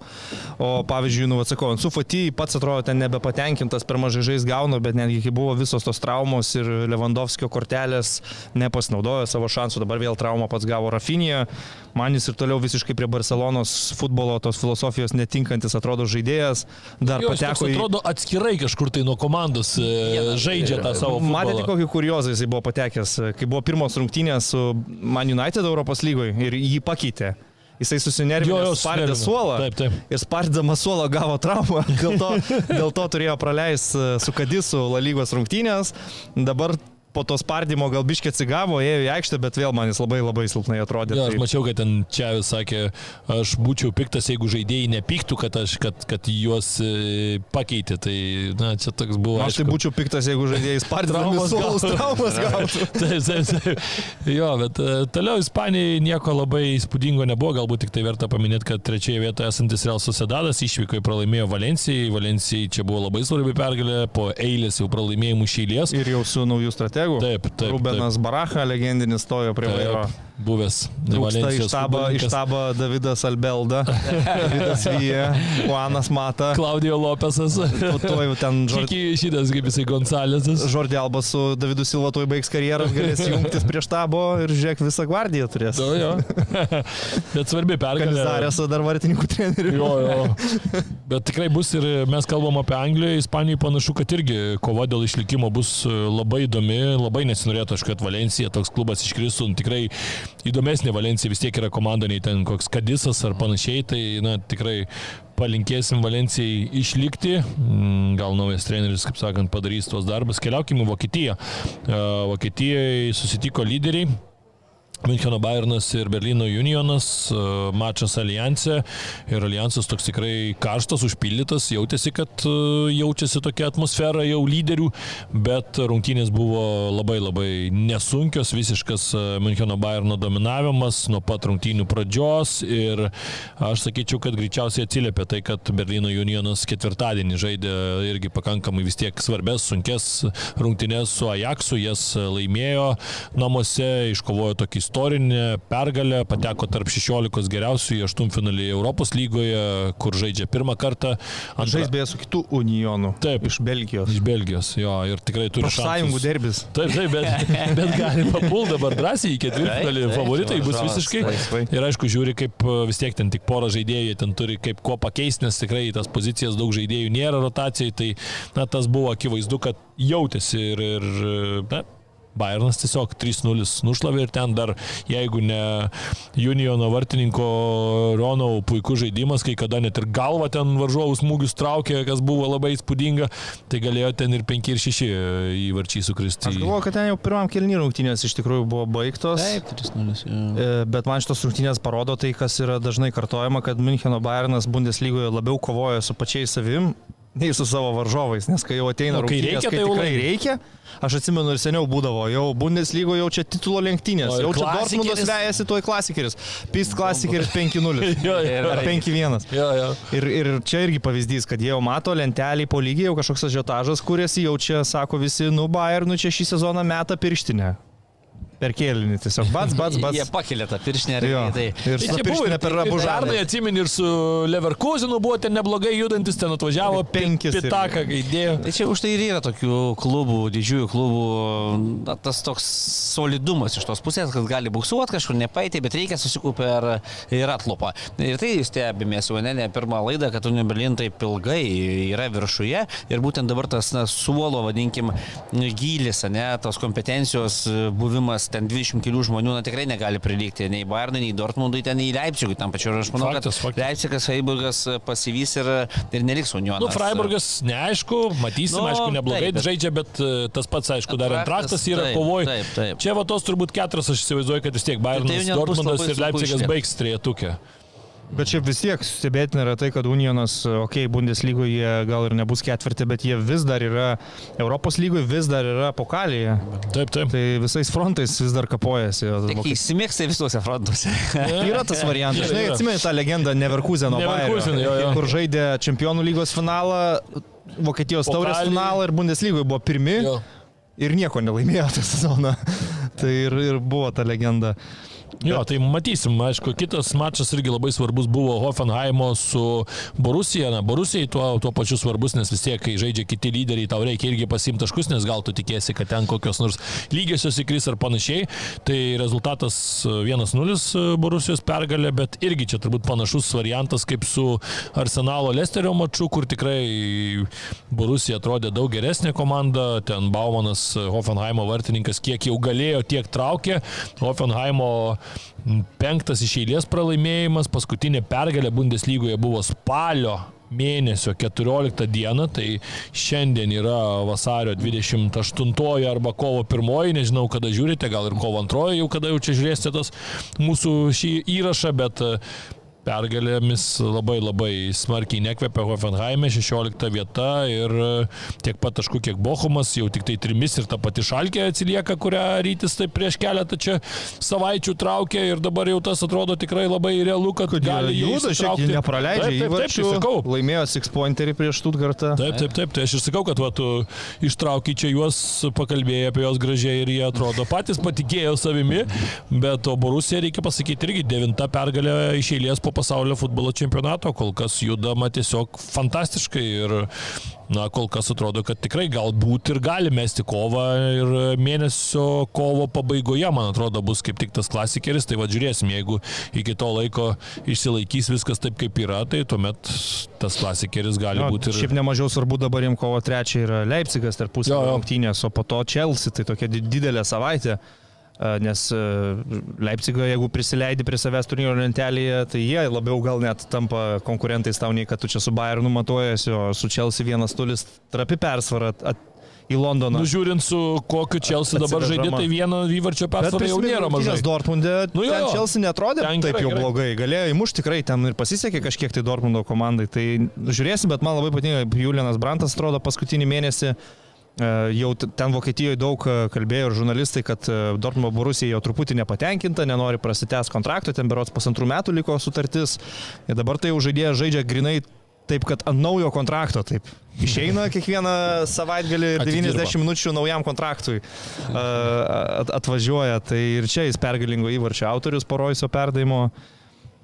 O pavyzdžiui, nu, atsakau, Ansu Fati pats atrodo ten nebepatenkintas, per mažai žais gauna, bet netgi kai buvo visos tos traumos ir Lewandowskio kortelės nepasinaudojo savo šansų, dabar vėl traumą pats gavo Rafinija. Man jis ir toliau visiškai prie Barcelonos futbolo tos filosofijos netinkantis atrodo žaidėjas. Dar Jo, pateko į... atrodo atskirai kažkur tai nuo komandos e, žaidžia tą savo Matėte, kokį kuriozą jisai buvo patekęs, kai buvo pirmos rungtynės su Man United Europos lygoje ir jį pakeitė. Jisai susinervino, spardė suolą. Taip, taip. Ir spardydamas suolą gavo traumą. Dėl to, dėl to turėjo praleisti su Kadisu La lygos rungtynės. Dabar po to spardymo gal biškiai atsigavo, ėjo į aikštę, bet vėl man jis labai labai silpnai atrodė. Jo, aš Tai- mačiau, kad ten čia vis sakė, aš būčiau piktas, jeigu žaidėjai nepyktų, kad, aš, kad, kad juos e, pakeitė. Tai, na, čia toks buvo. Aš tai aišku. būčiau piktas, jeigu žaidėjai spardydami Traumas gautų. traumas gautų. Taip, taip, taip. Jo, bet e, toliau Ispanijai nieko labai įspūdingo nebuvo, galbūt tik tai verta paminėti, kad trečioje vietoje esantis Real Sociedadas išvyko į pralaimėjo Valencijai. Valencijai čia buvo labai svarbi pergalė po eilės jau pralaimėjimų šeilės. Ir jau su naujų strategų. Taip, taip. Rubenas Baracha, legendinis, stojo prie vairo. Buvęs Valencijos štabo, iš štabo Davidas Albelda, Davidas Vyja, Juanas Mata, Klaudijo Lopesas. po to jau ten Žordi, šitas, kaip jisai Gonzalesas. Žordi Alba su Davidu Silva tuoj baigs karjerą, galės jungtis prie štabo ir žiūrėk, visą gvardiją turės. Nu, jo. Bet svarbi pergalė. Kalizarės su dar vartininkų treneriu. Jo, jo. Bet tikrai bus ir mes kalbam apie Angliją, Ispaniją panašu, kad irgi kova dėl išlikimo bus e, labai įdomi, labai nesinorėtų, aišku, kad Valencija toks klubas iškristų, tikrai įdomesnė Valencija vis tiek yra komanda nei ten koks Kadisas ar panašiai, tai na, tikrai palinkėsim Valencijai išlikti, Mm, gal naujas treneris, kaip sakant, padarys tuos darbus. Keliaukime į Vokietiją. E, Vokietijoje susitiko lyderiai. Müncheno Bayernas ir Berlyno Unionas, e, mačas Alijansė ir Alijansas toks tikrai karštas, užpildytas, jautėsi, kad e, jaučiasi tokia atmosfera jau lyderių, bet rungtynės buvo labai labai nesunkios, visiškas e, Müncheno Bayerno dominavimas nuo pat rungtynių pradžios. Ir aš sakyčiau, kad greičiausiai atsiliepia tai, kad Berlyno Unionas ketvirtadienį žaidė irgi pakankamai vis tiek svarbės, sunkes rungtynės su Ajaxu, jas laimėjo namuose, iškovojo tokį istorinį pergalę, pateko tarp 16 geriausių į aštuntfinalį Europos lygoje, kur žaidžia pirmą kartą. Antra- Žais beje su kitų unionų. Taip. Iš Belgijos. Iš Belgijos, jo, ir tikrai turi Profsąjungų šansus. derbis. Taip, taip, bet, bet gali papult dabar drąsiai į ketvirtfinalį. Taip, taip, Favoritai bus visiškai. laisvai. Ir aišku, žiūri, kaip e, vis tiek ten tik pora žaidėjų, ten turi kaip ko pakeisti, nes tikrai tas pozicijas daug žaidėjų nėra rotacijai. Tai na, tas buvo akivaizdu, kad jautėsi ir, ir na, Bayernas tiesiog 3-0 nušlavė ir ten dar, jeigu ne Uniono vartininko Rono puikus žaidimas, kai kada net ir galva ten varžovų smūgius traukė, kas buvo labai įspūdinga, tai galėjo ten ir 5 ir 6 įvarčiai sukristi. Aš galvoju, kad ten jau pirmam kelnių rungtynės iš tikrųjų buvo baigtos. Taip, 3-0. jo. E, Bet man šitos rungtynės parodo tai, kas yra dažnai kartojama, kad Müncheno Bayernas Bundeslygoje labiau kovoja su pačiais savim, nei su savo varžovais, nes kai jau ateina kai rungtynės, reikia, kai tai tikrai laimi. reikia, aš atsimenu ir seniau būdavo, jau Bundeslygoje jau čia titulo lenktynės, jau čia? Dortmundas vejasi tuoj klasikeris, Pist klasikeris 5-0 Jo, jo. ar 5-1. Jo, jo. Ir, ir čia irgi pavyzdys, kad jie jau mato lentelį po lygiai, jau kažkoks ažiotažas, kuris jau čia, sako visi, nu Bayernų čia šį sezoną meta pirštinę. Per kėlinį tiesiog, bats, bats, bats. Jie pakelia tą piršinę ir Jo. tai. Ir Tai su čia buvo pirštinė ir per abu Pernai žarnai. atsimeni ir su Leverkusenu buvo ten neblogai judantis, ten atvažiavo Penkis pitaką, kai įdėjo. Tai čia už tai ir yra tokių klubų, didžiųjų klubų, na, tas toks solidumas iš tos pusės, kad gali buksuoti kažkur nepaeiti, bet reikia susikūpę ir, ir atlopą. Ir tai stebimės jau ne, ne pirmą laidą, kad Union Berlin taip ilgai yra viršuje ir būtent dabar tas na, suolo, vadinkim, gylis, ne, tos kompetencijos buvimas ten 20 kelių žmonių, na tikrai negali prilygti nei Bayernui, nei Dortmundui, ten nei Leipzigui tam pačiu. Ir aš manau, Faktas, kad. Leipzigas, Freiburgas pasivys ir, ir neliks Unionas. Nu, Freiburgas neaišku, matysim, Nu, aišku, neblogai taip, bet- žaidžia, bet e, tas pats, aišku, dar antraktas yra taip, kovoj. taip, taip. Čia va tos turbūt keturios, aš įsivaizduoju, kad vis tiek Bayernas, Tai net bus Dortmundas ir sunku Leipzigas baigs trejetukę. Bet čia vis tiek stebėtina yra tai, kad Unionas, okei, okay, Bundeslygoje gal ir nebus ketvirti, bet jie vis dar yra, Europos lygoje vis dar yra pokalėje. Taip, taip. Tai visais frontais vis dar kapojasi. Įsimėgstai visuose frontuose. Yra tas variantas. Žinai, atsimeni tą legendą Neverkuseno Leverkusen, jo, jo. kur žaidė Čempionų lygos finalą, Vokietijos taurės Pokalį. finalą ir Bundeslygoje buvo pirmi Jo. ir nieko nelaimėjo tą sezoną. tai ir, ir buvo ta legenda. Jo, tai matysim, aišku, kitas mačas irgi labai svarbus buvo Hoffenheimo su Borusija. Na, Borusijai tuo, tuo pačiu svarbus, nes vis tiek, kai žaidžia kiti lyderiai, tau reikia irgi pasimti taškus, nes gal tu tikėsi, kad ten kokios nors lygiosios įkris ar panašiai. Tai rezultatas 1-0 Borusijos pergalė, bet irgi čia turbūt panašus variantas kaip su Arsenalo Lesterio maču, kur tikrai Borusija atrodė daug geresnė komanda. Ten Baumanas, Hoffenheimo vartininkas, kiek jau galėjo, tiek traukė. Hoffenheimo penktas iš eilės pralaimėjimas, paskutinė pergalė Bundeslygoje buvo spalio mėnesio 14 dieną, tai šiandien yra vasario 28 arba kovo 1, nežinau kada žiūrite, gal ir kovo 2, jau kada jau čia žiūrėsite tas mūsų šį įrašą, bet pergalėmis labai labai smarkiai nekvepia Hoffenheime, 16 vieta ir e, tiek pat taškų kiek Bochumas, jau tik tai trimis ir ta pati šalkė atsilieka, kurią rytis tai prieš keletą čia savaičių traukė ir dabar jau tas atrodo tikrai labai realu, kad, Kad gali išsitraukti. tiek nepraleidžia Taip, taip, taip, įvarčių. tai sakau. Laimėjo six pointerį prieš Stuttgartą. Taip, taip, taip, tai aš ir sakau, kad va, tu ištraukai čia juos, pakalbėjai apie juos gražiai ir jie atrodo patys patikėjo savimi, bet o Borusija, reikia pasakyti, irgi devinta pergalė iš eilės po pasaulio futbolo čempionato, kol kas judama tiesiog fantastiškai ir Na, kol kas atrodo, kad tikrai galbūt ir gali mesti kovą ir mėnesio kovo pabaigoje, man atrodo, bus kaip tik tas klasikeris. Tai va, žiūrėsim, jeigu iki to laiko išsilaikys viskas taip, kaip yra, tai tuomet tas klasikeris gali Jo, būti ir... Šiaip nemažiau svarbu dabar jiems kovo trečią yra Leipzigas tarpusavio rungtynės, o po to Chelsea, tai tokia di- didelė savaitė. Nes e, Leipzigo, jeigu prisileidi prie savęs turnyro lentelėje, tai jie labiau gal net tampa konkurentais tau, nei kad tu čia su Bayernu matuojasi, o su Chelsea vienas tulis trapi persvara at, į Londoną. Nu, žiūrint su kokiu Chelsea dabar žaidė, tai vieno įvarčio persvara jau nėra mažai. Nes Dortmundė, Nu nu, jo, ten jo. Chelsea netrodė Ten taip gerai, jau gerai. blogai. Galėjo įmušti tikrai, ten ir pasisekė kažkiek tai Dortmundo komandai. Tai žiūrėsim, bet man labai patinka, Julianas Brantas atrodo paskutinį mėnesį. e, Jau t- ten Vokietijoje daug e, kalbėjo ir žurnalistai, kad e, Dortmundo Borusija jau truputį nepatenkinta, nenori prasitęs kontrakto, ten berots pusantrų metų liko sutartis. Ir dabar tai jau žaidėjas žaidžia grinai taip, kad ant naujo kontrakto taip. Išeina kiekvieną savaitgalį ir Atidirba. 90 minučių naujam kontraktui atvažiuoja. Tai ir čia jis pergalingo įvarčio autorius poroiso perdavimo.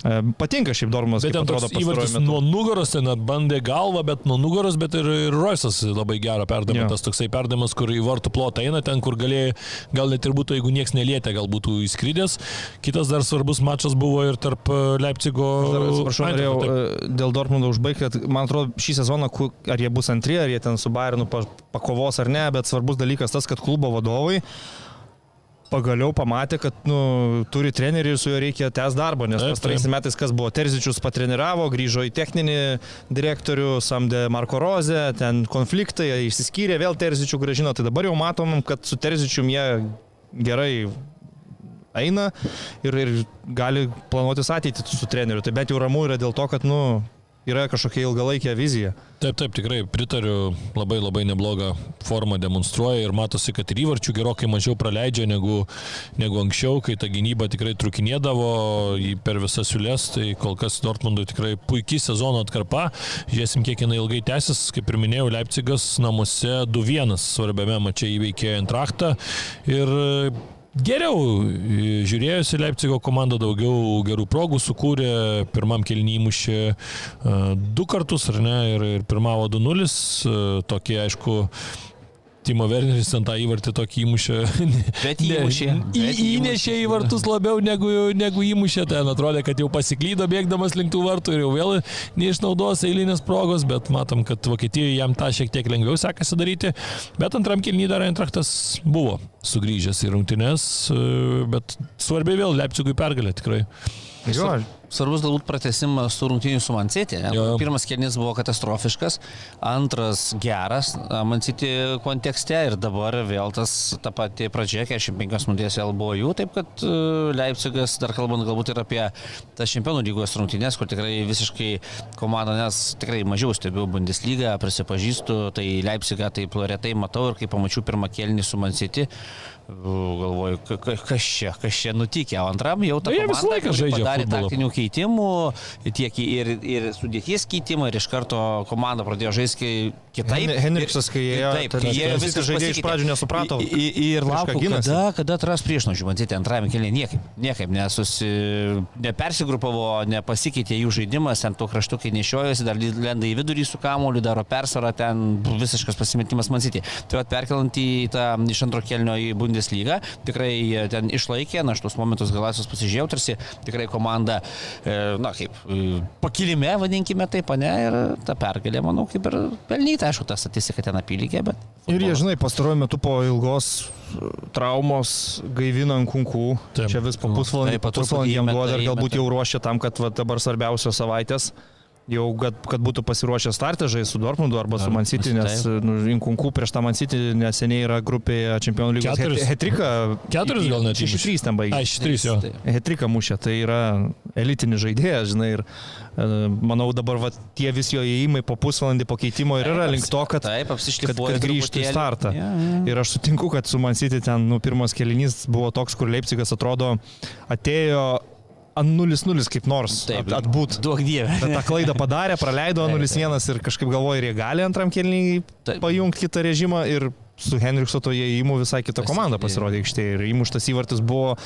E, Patinka šiaip Dormas, Bet kaip ten atrodo įvartis metu. nuo nugaros, ten atbandė galvą, bet nuo nugaros, bet ir, ir Roisas labai gerą perdavimą. Tas toksai perdavimas, kur į vartų plotą eina, ten, kur galėjo, gal net ir būtų, jeigu niekas nelietė, gal būtų įskridęs. Kitas dar svarbus mačas buvo ir tarp e, Leipzigo. Atsiprašau, norėjau taip. e, dėl Dortmundo užbaigti, kad man atrodo šį sezoną, ar jie bus antri, ar jie ten su Bayernu pa- pakovos ar ne, bet svarbus dalykas tas, kad klubo vadovai pagaliau pamatė, kad nu, turi trenerį ir su juo reikia tęs darbo, nes pastaraisiais metais kas buvo, Terzičius patreniravo, grįžo į techninį direktorių, samdė Marko Rozę, ten konfliktai, išsiskyrė, vėl Terzičių gražino, tai dabar jau matom, kad su Terzičium jie gerai eina ir, ir gali planuotis ateitį su treneriu. Tai bent jau ramu yra dėl to, kad nu, yra kažkokia ilgalaikė vizija. Taip, taip, tikrai pritariu, labai labai neblogą formą demonstruoja ir matosi, kad ir įvarčių gerokai mažiau praleidžia negu, negu anksčiau, kai ta gynyba tikrai trukinėdavo per visas siulės, tai kol kas Dortmundui tikrai puikiai sezono atkarpa, žiūrėsim, kiek jinai ilgai tęsis, kaip ir minėjau, Leipzigas namuose 2-1 svarbiame mače įveikė Antrachtą ir Geriau e, žiūrėjusi Leipzigo komanda daugiau gerų progų sukūrė, pirmam kelnyje įmušė e, du kartus, ar ne, ir, ir pirmavo 2-0, e, tokie aišku, Timo Werneris ant tą įvartį tokį įmušė. Bet įmušė. Į, įnešė į vartus labiau negu, negu įmušė, ten atrodė, kad jau pasiklydo bėgdamas link tų vartų ir jau vėl neišnaudos eilinės progos, bet matom, kad Vokietijoje jam tą šiek tiek lengviau sekasi daryti, bet antram kilny dar Eintrachtas buvo sugrįžęs į rungtynes, e, bet svarbi vėl Leipzigui pergalė tikrai. Jo, Svarbus galbūt pratesimas su rungtynių su Mancitė. Jo. Pirmas kelnis buvo katastrofiškas, antras geras Mancitė kontekste ir dabar vėl tas ta pati pradžia, 45 minutės vėl buvo jų, taip kad e, Leipzigas, dar kalbant galbūt ir apie tas čempionų lygos rungtynės, kur tikrai visiškai komanda, nes tikrai mažiau stebiu Bundesliga, prisipažįstu, tai Leipzigą taip retai matau ir kai pamačiau pirmą kelnį su Mancitė, galvoju, ka- ka- kas čia, kas čia nutikė, o antram jau ta Na, jie visą komanda, laiką žaidžia futbolą. taktinių keitimų, tiek ir, ir sudėties keitimą, ir iš karto komanda pradėjo žaisti kitaip. Hen- Henriksas, kai Ir- ėjo, taip, ten kai jie visi viskas žaidėjai iš pradžių nesuprato, Ir laukiu, ginasi. kada, kada atras priešnuodžių, matyti, antrajame kelyje niekaip, niekaip nesusi, nepersigrupavo, nepasikeitė jų žaidimas, ten to kraštukai nešiojosi, dar lenda į vidurį su kamoliu, daro persvarą, ten visiškas pasimetimas Mansitį. Tai pat perkelant į tą iš antro kelnio į Bundeslygą, tikrai jie ten išlaikė, na, aš tuos momentus galasius pasižiūrėjau, tarsi tikrai komanda, e, na, kaip e, pakilime, vadinkime taip, ne, ir ta pergalė, manau, kaip ir pelnyta, aišku, ta statistika ten apylygė, bet... Ir jie, futbolas. žinai, pastaruoju metu po ilgos traumos gaivina ant kunkų. Taip. Čia vis po pusvalandį, Taip, po pusvalandį jam duoda ir galbūt jau ruošia tam, kad va, dabar svarbiausios savaitės jau, kad, kad būtų pasiruošę startą žaisti su Dortmundu arba su Ar- Man City, nes nu, Inkunkų prieš tą Man City neseniai yra grupėje Čempionų lygos Keturis. Hetrika. Keturis gal net įmušė. 6-3 ten baigė. Ai, šitrys jo. Hetrika mušė, tai yra elitinis žaidėjas, žinai, ir e, manau dabar va, tie visi jo įėjimai po pusvalandį pakeitimo ir yra link to, kad Taip, kad, kad grįžtų į startą. Ja, ja. Ir aš sutinku, kad su Man City ten, nu, pirmas kelinys buvo toks, kur Leipzigas atrodo atėjo 0-0 kaip nors Taip, at, atbūt. Duok dievę. Bet tą klaidą padarė, praleido 0-1 ir kažkaip galvoja, ir jie gali antram kelniui pajungti kitą režimą ir su Henrikso to įimu visai kita komanda pasirodė aikštėje. Ir įmuštas įvartis buvo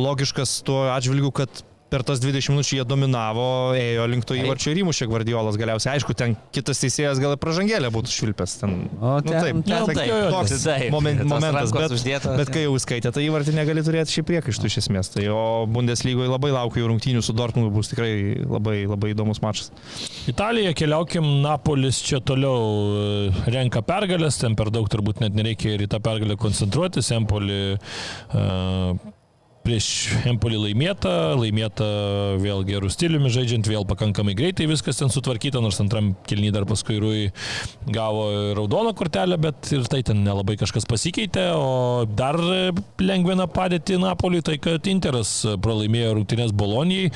logiškas tuo atžvilgiu, kad per tas 20 minučių jie dominavo, ėjo link to Taip. įvarčio ir įmušė Guardiolas galiausiai. Aišku, ten kitas teisėjas gal pražangėlė būtų švilpęs. Ten, O nu, ten- taip, ten ten, taip, toks taip. moment, momentas, bet, uždėtos, bet kai jau skaitė, tai įvartį negali turėti šiaip priekaištų iš esmės. Tai o Bundeslygoje labai laukiu jų rungtynių su Dortmundu, bus tikrai labai, labai įdomus mačas. Italija, keliaukim, Napolis čia toliau e, renka pergalės, ten per daug turbūt net nereikia ir į tą pergalę koncentruotis. Empoli uh, prieš Empoli laimėta, laimėta vėl gerų stiliumi žaidžiant, vėl pakankamai greitai viskas ten sutvarkyta, nors antram kilny dar paskui Rui gavo raudoną kortelę, bet ir tai ten nelabai kažkas pasikeitė, o dar lengvina padėti Napoliui, tai kad Interas pralaimėjo rungtynės Bolonijai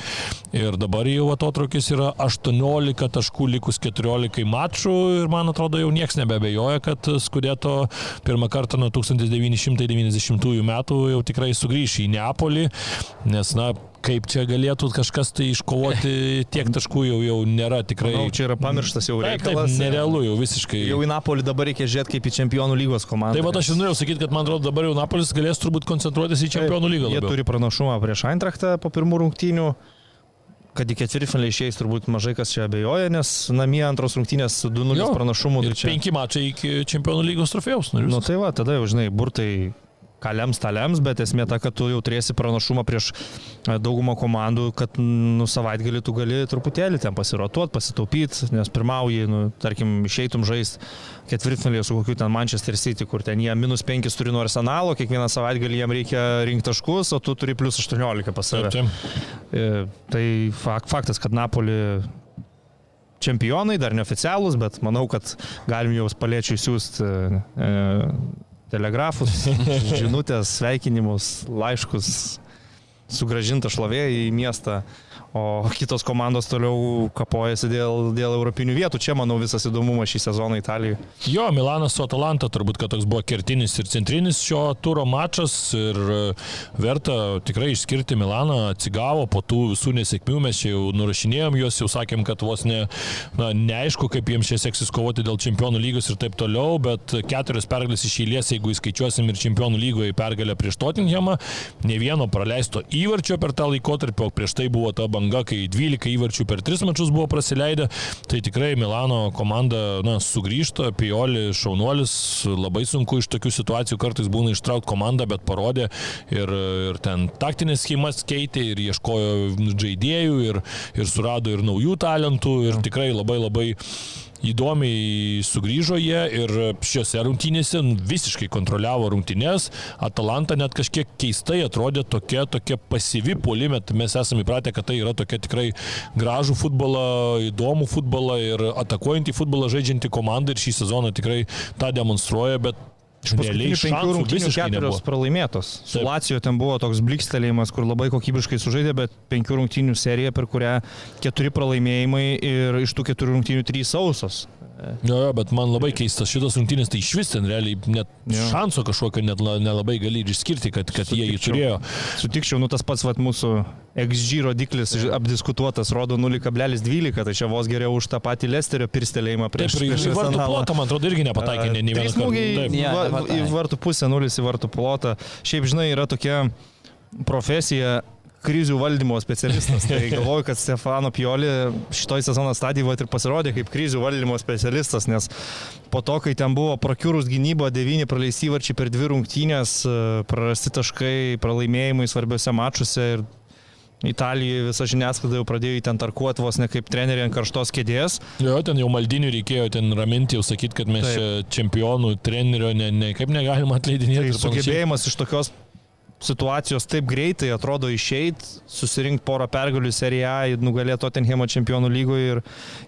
ir dabar jau atotrukis yra 18 taškų likus 14 mačų ir man atrodo jau niekas nebebejoja, kad Skudėto pirmą kartą nuo 1990 metų jau tikrai sugrįš į Neapolį, nes na kaip čia galėtų kažkas tai iškovoti tiek taškų jau, jau nėra tikrai. Manau, čia yra pamirštas jau Taip, taip, reikalas. nerealu jau visiškai. Jau į Napolį dabar reikia žiūrėti kaip į Čempionų lygos komandą. Tai va aš ir norėjau sakyti, kad man atrodo dabar jau Napolis galės turbūt koncentruotis į Čempionų lygą. Jie labiau. turi pranašumą prieš Eintrachtą po pirmų rungtynių. Kad į ketvirtfinalį išeis turbūt mažai kas čia abejoja, nes namie antros rungtynės su 2-0 Jo. pranašumu. Ir tai čia- penki mačai iki Čempionų lygos trofėjaus. Nu tai va, tada jau žinai, burtai ką lems, tą lems, bet esmė ta, kad tu jau turėsi pranašumą prieš e, daugumą komandų, kad nu, savaitgalį tu gali truputėlį ten pasirotuoti, pasitaupyti, nes pirmauji, nu, tarkim, išeitum žaisti ketvirtfinalį su kokiu ten Manchester City, kur ten jie minus 5 turi nuo arsenalo, kiekvieną savaitgalį jiem reikia rinkti taškus, o tu turi plus 18 pas save. Taip, taip. E, Tai fak, faktas, kad Napoli čempionai, dar neoficialūs, bet manau, kad galim jau paliečiui siūsti e, telegrafus, žinutės, sveikinimus, laiškus, sugražinta šlovė į miestą, o kitos komandos toliau kapojasi dėl, dėl europinių vietų. Čia, manau, visas įdomumas šį sezoną Italijoje. Jo, Milanas su Atalanta turbūt, kad toks buvo kertinis ir centrinis šio turo mačas ir e, verta tikrai išskirti Milaną, atsigavo po tų visų nesėkmių, mes čia jau nurašinėjom juos, jau sakėm, kad vos ne, na, neaišku, kaip jiems čia seksis kovoti dėl čempionų lygos ir taip toliau, bet keturios pergalės iš eilės, jeigu įskaičiuosim ir čempionų lygoje pergalę prieš Tottenhamą, ne vieno praleisto įvarčio per tą laikotarpį, o prieš tai buvo ta banga, kai 12 įvarčių per 3 mačius buvo praleidę, tai tikrai Milano komanda na, sugrįžta, Pioli šaunuolis, labai sunku iš tokių situacijų kartais būna ištraukti komandą, bet parodė ir, ir ten taktinės schemas keitė ir ieškojo žaidėjų ir, ir surado ir naujų talentų ir tikrai labai labai įdomiai sugrįžo jie ir šiuose rungtynėse visiškai kontroliavo rungtynės. Atalanta net kažkiek keistai atrodė tokia, tokia pasyvi puolime. Mes esame įpratę, kad tai yra tokia tikrai gražų futbolą, įdomų futbolą ir atakuojantį futbolą žaidžiantį komandą ir šį sezoną tikrai tą demonstruoja, bet Iš paskutinių penkių rungtynių keturios pralaimėtos. Su Taip. Lacijo ten buvo toks blikstelėjimas, kur labai kokybiškai sužaidė, bet penkių rungtynių serija, per kurią keturi pralaimėjimai ir iš tų keturių rungtynių trys sausos. Jo, jo, bet man labai keistas šitas rungtynės, tai iš vis ten realiai net Jo. šanso kažkokio net la- nelabai gali ir išskirti, kad, kad jie jį Sutikčiau. turėjo. Sutikčiau, nu tas pats vat, mūsų XG rodiklis apdiskutuotas rodo 0,12, tai čia vos geriau už tą patį Lesterio pirstelėjimą Taip, prieš, ir prieš vartų plotą, man atrodo, irgi nepataikė nei vieną smūgiai. Taip. Į vartų pusę, nulis į vartų plotą. Šiaip, žinai, yra tokia profesija krizių valdymo specialistas. Tai galvoju, kad Stefano Pioli šitoj sezono stadijoje ir pasirodė kaip krizių valdymo specialistas, nes po to, kai ten buvo prakiurus gynybo, devyni praleisti varčiai per dvi rungtynės, e, prarasti taškai, pralaimėjimai svarbiose mačiuose ir Italijoje visa žiniasklaida jau pradėjo ten tarkuoti vos ne kaip treneriai ant karštos kėdės. Jo, ten jau maldinių reikėjo ten raminti, jau sakyti, kad mes Taip. čempionų, trenerio, ne, ne, kaip negalima atleidinėti. Tai sugebėjimas iš tokios situacijos taip greitai atrodo išeit, susirinkti porą pergalių seriją, nugalėti Tottenhamo čempionų lygoje ir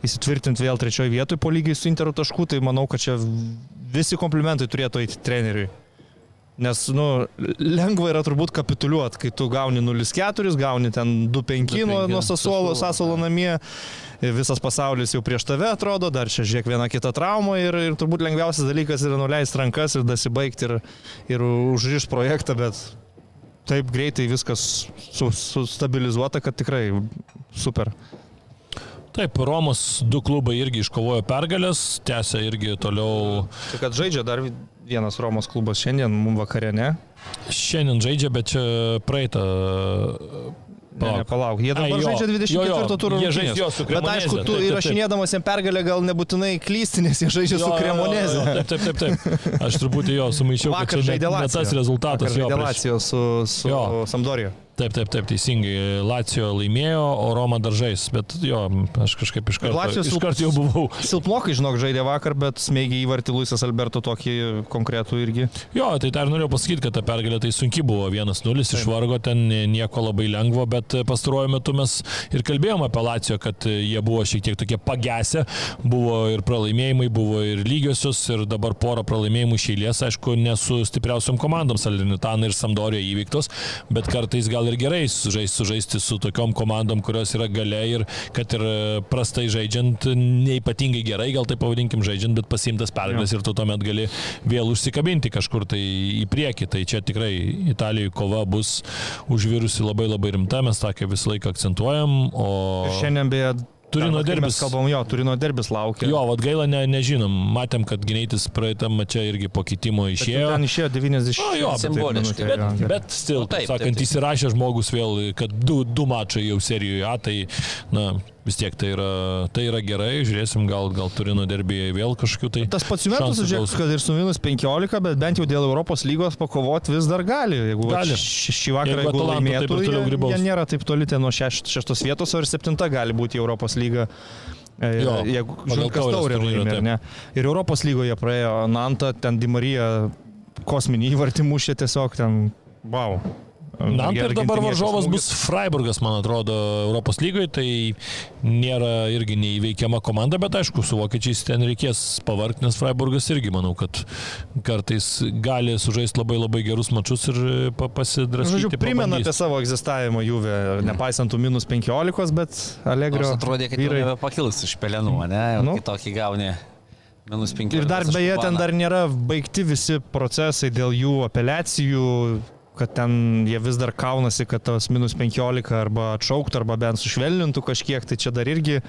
įsitvirtinti vėl trečioje vietoje po lygiai su Interu taškų, tai manau, kad čia visi komplimentai turėtų eiti treneriui. Nes, nu, lengva yra turbūt kapituliuoti, kai tu gauni 0,4, gauni ten 2,5 nuo, 2,5 nuo Sasuolo, Sasuolo namie, visas pasaulis jau prieš tave atrodo, dar čia žiūrėk viena kita trauma ir, ir turbūt lengviausias dalykas yra nuleisti rankas ir dasibaigti ir, ir užrišti projektą, bet taip greitai viskas su- sustabilizuota, kad tikrai super. Taip, Romos du klubai irgi iškovojo pergalės, tęsia irgi toliau. Tai kad žaidžia dar vienas Romos klubas šiandien, mums vakare, ne? Šiandien žaidžia, bet čia praeitą. Ne, ne, Palauk. palauk. Jie dabar žaidžia 24 Jo, jo, turų jie žais rungtynes. jo su Bet Cremonese, aišku, tu įrašinėdamas jam pergalę gal nebūtinai klysti, nes jie žaidžia su jo, Taip, taip, taip. Aš truputį jo sumaišiau, Vakar žaidė Lacijo. tas rezultatas. Vakar Jo, žaidė Lacijo su, su Jo. Sampdorija. Taip, taip, taip, teisingai. Lacijo laimėjo, o Roma dar žais. Bet jo, aš kažkaip iš karto, Lazio iš karto jau buvau. Silpnokai, žinok, žaidė vakar, bet smėgiai įvartį Luisas Alberto tokį konkretų irgi. Jo, tai dar norėjau pasakyti, kad ta pergalė tai sunki buvo 1-0, išvargo ten nieko labai lengvo, bet pastaruoju metu mes ir kalbėjome apie Lacijo, kad jie buvo šiek tiek tokie pagesę, buvo ir pralaimėjimai, buvo ir lygiosios, ir dabar porą pralaimėjimų išėlės, aišku, ne su stipriausiam komandom, Salernitana ir Samdorija įvyktos, bet kartais gal ir gerai sužaisti, sužaisti su tokiom komandom, kurios yra gale ir kad ir e, prastai žaidžiant, neipatingai gerai, gal tai pavadinkim žaidžiant, bet pasiimtas pergalės ir tu tuomet gali vėl užsikabinti kažkur tai į priekį. Tai čia tikrai Italijoje kova bus užvirusi labai labai rimta, mes tokia visą laiką akcentuojam, o... Ir šiandien beje. Turino derbis. Kalbam, jo, Turino derbis laukia. Jo, vad gaila, ne, nežinom, matėm, kad Gineitis praeitam čia irgi po kitimo Bet išėjo. Ten išėjo 90. O, jo, bet simboliškai, Bet, gerai. bet stil, Nu, taip, sakant, taip, taip. įsirašė žmogus vėl, kad du, du mačai jau serijoje, A, tai, na, vis tiek tai yra, tai yra gerai, žiūrėsim, gal, gal Turino derbėje vėl kažkokiu tai... Tas pats Juventus, žiūrėk, kad ir su minus 15, bet bent jau dėl Europos lygos pakovoti vis dar gali. Jeigu Gali. šį vakarą Jeigu jeigu laimėtų, jie, jie nėra taip toli ten nuo šeš, šeštos vietos, ir septinta gali būti Europos lygą. E, Jo, jeigu pagal žiūrint, kas taurės taurė laimė, ar ne? Ir Europos lygoje praėjo Nanta, ten Dimarija kosminį įvartį mušė tiesiog ten, wow. Na, ir dabar varžovas bus Freiburgas, man atrodo, Europos lygoje, tai nėra irgi neįveikiama komanda, bet aišku, su vokiečiais ten reikės pavarkti, nes Freiburgas irgi, manau, kad kartais gali sužaisti labai labai gerus mačius ir pa- pasidraskyti. Žodžiu, primena apie savo egzistavimą Juve, nepaisant tų minus 15, bet Allegro. Nors atrodė, kad jau vyrai- nebepakils iš pelenų, ne? Nu. Kitokį gauni. Minus 5. Ir dar beje, ten dar nėra baigti visi procesai dėl jų apeliacijų, kad ten jie vis dar kaunasi, kad tos minus 15 arba atšauktų, arba bent sušvelnintų kažkiek, tai čia dar irgi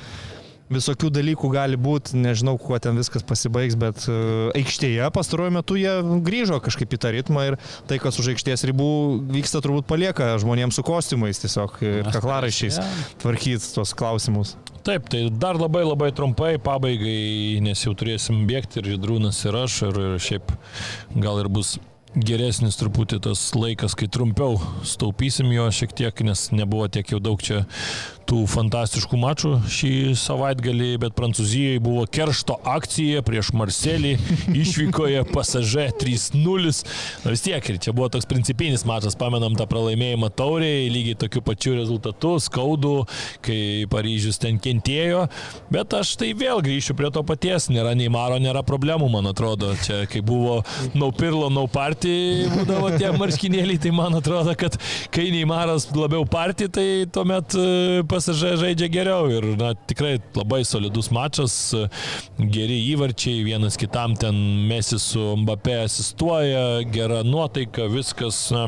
visokių dalykų gali būti, nežinau, kuo ten viskas pasibaigs, bet e, aikštėje pastaruoju metu jie grįžo kažkaip į tą ritmą ir tai, kas už aikštės ribų vyksta, turbūt palieka žmonėms su kostiumais tiesiog ir kaklaraišiais tvarkyti tuos klausimus. Taip, tai dar labai labai trumpai pabaigai, nes jau turėsim bėgti ir Židrūnas ir aš, ir, ir šiaip gal ir bus geresnis truputį tas laikas, kai trumpiau staupysim jo šiek tiek, nes nebuvo tiek jau daug čia tų fantastiškų mačų šį savaitgalį, bet Prancūzijoje buvo keršto akcija prieš Marselį, išvykoje pasažė 3-0. Na vis tiek, ir čia buvo toks principinis mačas, pamenam tą pralaimėjimą tauriai, lygiai tokiu pačiu rezultatu, skaudų, kai Paryžius ten kentėjo, bet aš tai vėl grįšiu prie to paties, nėra nei Maro, nėra problemų, man atrodo, čia kai buvo no pirlo, no būdavo tie marškinėliai, tai man atrodo, kad kai Neimaras labiau party, tai tuomet pasažė žaidžia geriau ir na, tikrai labai solidus mačas, geri įvarčiai, vienas kitam ten Mesis su Mbappé asistuoja, gera nuotaika, viskas, na,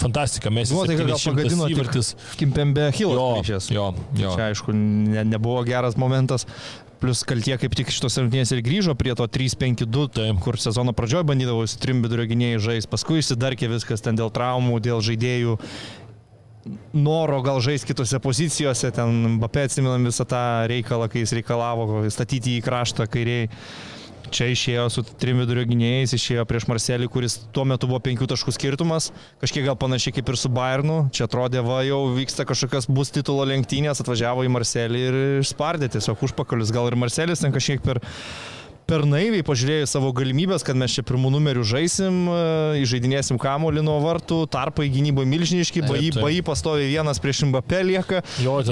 fantastika, Mesis Nuotaika gal 700 pagadino įvartis. Kimpembe Jo, Hilas. jo, jo. Čia aišku, ne, nebuvo geras momentas. Plus kaltie kaip tik šitos rungtynės ir grįžo prie to 3-5-2, Taip. kur sezono pradžioje bandydavo su trim vidurio gynėjai žais, paskui išsidarkė viskas ten dėl traumų, dėl žaidėjų noro gal žais kitose pozicijose, ten Mbappé atsimenam visą tą reikalą, kai jis reikalavo statyti į kraštą kairiai. Čia išėjo su trim vidurio gynėjais, išėjo prieš Marselį, kuris tuo metu buvo penkių taškų skirtumas, kažkiek gal panašiai kaip ir su Bayernu. Čia atrodė, va jau vyksta kažkokios bus titulo lenktynės, atvažiavo į Marselį ir išspardė tiesiog užpakalius. Gal ir Marselis ten kažkiek per, per naiviai pažiūrėjo į savo galimybės, kad mes čia pirmų numerių žaisim, e, įžeidinėsim kamuolį nuo vartų, tarpai gynyboje milžiniški, bai, bai pastovi vienas prieš Mbappé lieka,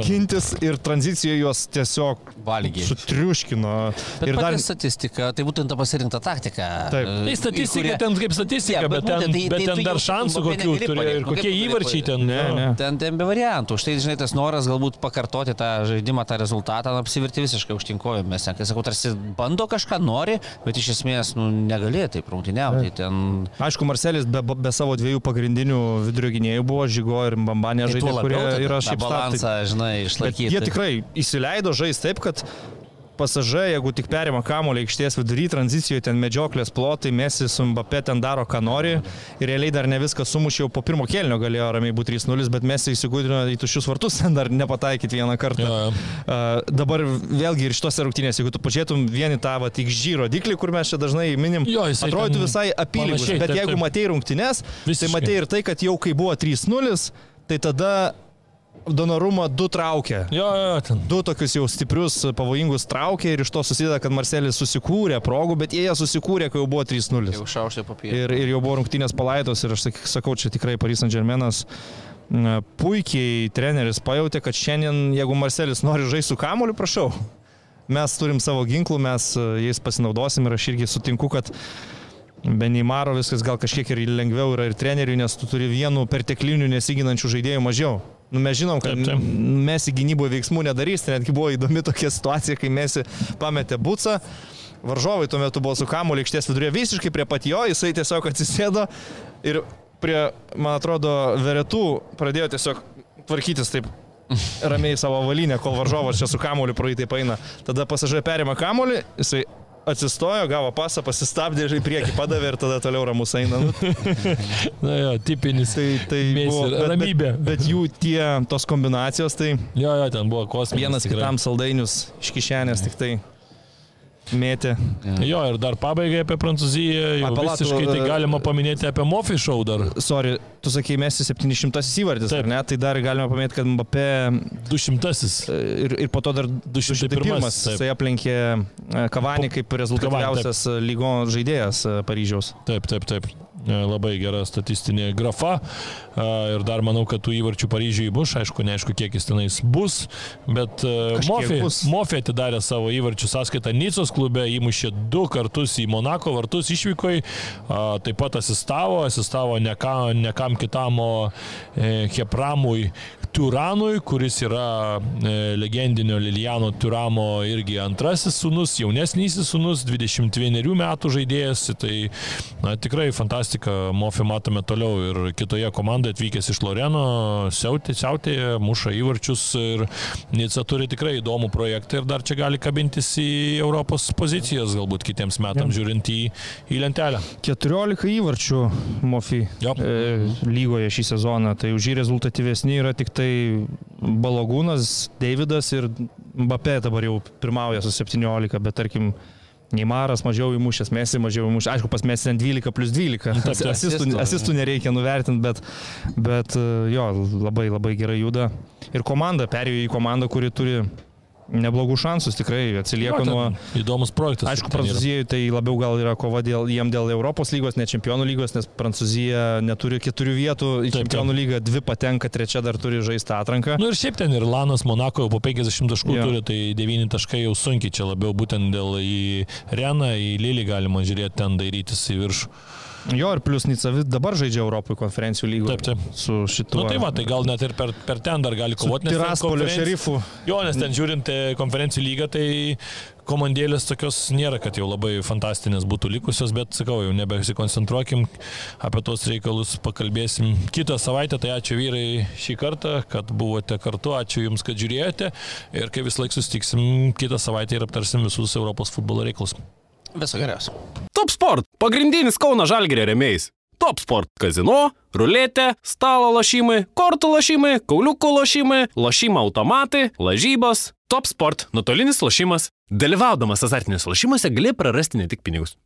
gintis ir tranzicijoje juos tiesiog Valgiai. sutriuškino. Bet Ir dar statistika, tai būtent ta pasirinkta taktika. Taip. Tai statistika kurią- ten kaip statistika, Jo, bet, bet ten, tai- bet tai ten tu dar jau šansų kokių turėjo ir kokie įvarčiai ten. Ne, ne. Ten, ten be variantų. Štai, žinai, tas noras galbūt pakartoti tą žaidimą, tą rezultatą, apsiverti visiškai užtinkojo. Mes, kai sakau, tarsi bando kažką nori, bet iš esmės nu, negali taip rungtyniauti. Ten... Aišku, Marcelis be, be savo dviejų pagrindinių vidurio gynėjų buvo Žygo ir Bambanė Tai žaidėjai, kurie tada yra šiaip balansą, žinai, Bet išlaikyti. jie tikrai įsileido žaisti taip, kad pasažai, jeigu tik perima kamuolį aikštės vidury, tranzicijoje ten medžioklės plotai, Messi su Mbappé ten daro, ką nori. Ir realiai dar ne viską sumušė, jau po pirmo kelnio galėjo ramiai būti 3-0, bet Messi įsigūdino į tuščius vartus, ten dar nepataikyti vieną kartą. Jo, jo. Uh, dabar vėlgi ir šitose rungtynėse, jeigu tu pažiūrėtum vieni tą va, tik žyro rodiklį, kur mes čia dažnai minim, Jo, atrodytų visai apylygus. Bet taip, jeigu taip. matei rungtynės, tai Visiškai. matei ir tai, kad jau kai buvo 3-0, tai tada Donorumą du traukė. Jo, jo, ten. Du tokius jau stiprius, pavojingus traukė ir iš to susideda, kad Marcelis susikūrė progų, bet jie susikūrė, kai jau buvo 3-0. Jau šaušė papirą. Ir, ir jau buvo rungtynės palaidos ir aš sak- sakau, čia tikrai Paris Saint Germainas na, puikiai treneris pajutė, kad šiandien, jeigu Marcelis nori žaisti su kamoliu, prašau. Mes turim savo ginklų, mes e, jais pasinaudosim ir aš irgi sutinku, kad be Neymaro viskas gal kažkiek ir lengviau yra ir treneriui, nes tu turi vienų perteklinių nesiginančių žaidėjų mažiau. Nu, mes žinom, kad Taip, taip. mes į gynybų veiksmų nedarys, netgi buvo įdomi tokia situacija, kai mes pametė bucą. Varžovai tuo metu buvo su kamuoliu aikštės vidurė visiškai prie pat jo, jisai tiesiog atsisėdo ir prie, man atrodo, veretų pradėjo tiesiog tvarkytis taip ramiai savo valinę, kol varžovas čia su kamuoliu praeitai paina. Tada pasažai perima kamuolį, jisai atsistojo, gavo pasą, pasistabdė, žai prieki padavė ir tada toliau ramus eina. Nu, Na jo, tipinis. tai tai buvo, bet, ramybė. Bet, bet jų tie tos kombinacijos, tai Jo, jo, ten buvo kosminis. vienas tikrai. kitam saldainius iš kišenės tik tai mėtė. Jo, ir dar pabaigai apie Prancūziją, jau A, pala, tu, visiškai tai e, galima paminėti apie Mofi šou dar. Sorry, tu sakei, mes 700 įvartis, Taip. ar ne? Tai dar galime paminėti, kad Mbappé 200. ir, ir po to dar 201, 201 taip. jisai aplenkė e, Kavanį kaip rezultatyviausias lygo žaidėjas e, Paryžiaus. Taip, taip, taip. E, Labai gera statistinė grafa. E, Ir dar manau, kad tų įvarčių Paryžiui bus. Aišku, neaišku, kiek jis tenais bus. Bet e. Mofi atidarė savo įvarčių sąskaitą Nicos klube, įmušė du kartus į Monako vartus išvykoj. Taip pat asistavo, asistavo ne, ką, ne kam kitam, o Hepramui Turanui, kuris yra e, legendinio Lilijano Turamo irgi antrasis sunus, jaunesnysis sunus, 21 metų žaidėjas. Tai na, tikrai fantastika, Mofi matome toliau ir kitoje komandoje atvykęs iš Loreno, siautė, siautė, muša įvarčius ir Nica turi tikrai įdomų projektą ir dar čia gali kabintis į Europos pozicijas, galbūt kitiems metams žiūrint į, į lentelę. 14 įvarčių Mofi e, lygoje šį sezoną. Tai už jį rezultatyvesni yra tik tai Balogūnas, Davidas ir Mbappé dabar jau pirmauja su 17, bet tarkim Neimaras mažiau įmušęs, Mesi mažiau įmušęs. Aišku, pas ten 12 plus 12. taip, taip. Asistų, Asistų. asistų nereikia nuvertinti, bet, bet e, jo, labai labai gerai juda. Ir komanda perėjo į komandą, kuri turi neblogų šansus, tikrai atsilieka Jo, nuo... Įdomus projektas. Aišku. Prancūzijoje tai labiau gal yra kova dėl, jiem dėl Europos lygos, ne čempionų lygos, nes Prancūzija neturi keturių vietų į Taip, čempionų lygą, dvi patenka, trečia dar turi žaisti atranką. Nu ir šiaip ten ir Lanas Monako jau po 50 taškų Jo. turi, tai 9 taškai jau sunkiai, čia labiau būtent dėl į Reną, į Lilį galima žiūrėti ten dairytis į viršų. Jo ir plus Nica dabar žaidžia Europoje konferencijų lygoje. Taip, taip. Su šituo. Na nu, tai va, tai gal net ir per, per ten dar gali kovoti. Tiraspolio konferenci- šerifų. Jo, nes ten žiūrint e, konferencijų lygą, tai komandėlės tokios nėra, kad jau labai fantastinės būtų likusios, bet sakau, jau nebesikoncentruokim, apie tos reikalus pakalbėsim kitą savaitę. Tai ačiū vyrai šį kartą, kad buvote kartu, ačiū Jums, kad žiūrėjote ir kai vis laik sustiksim kitą savaitę ir aptarsim visus Europos futbolo reikalus. Viso geriausio. Top Sport - pagrindinis Kauno Žalgėrio remėjais. Top Sport - kazino, ruletė, stalo lošimai, kortų lošimai, kauliukų lošimai, lošimo automatai, lažybos. Top Sport - nuotolinis lošimas. Dalyvaudamas azartiniuose lošimuose gali prarasti ne tik pinigus.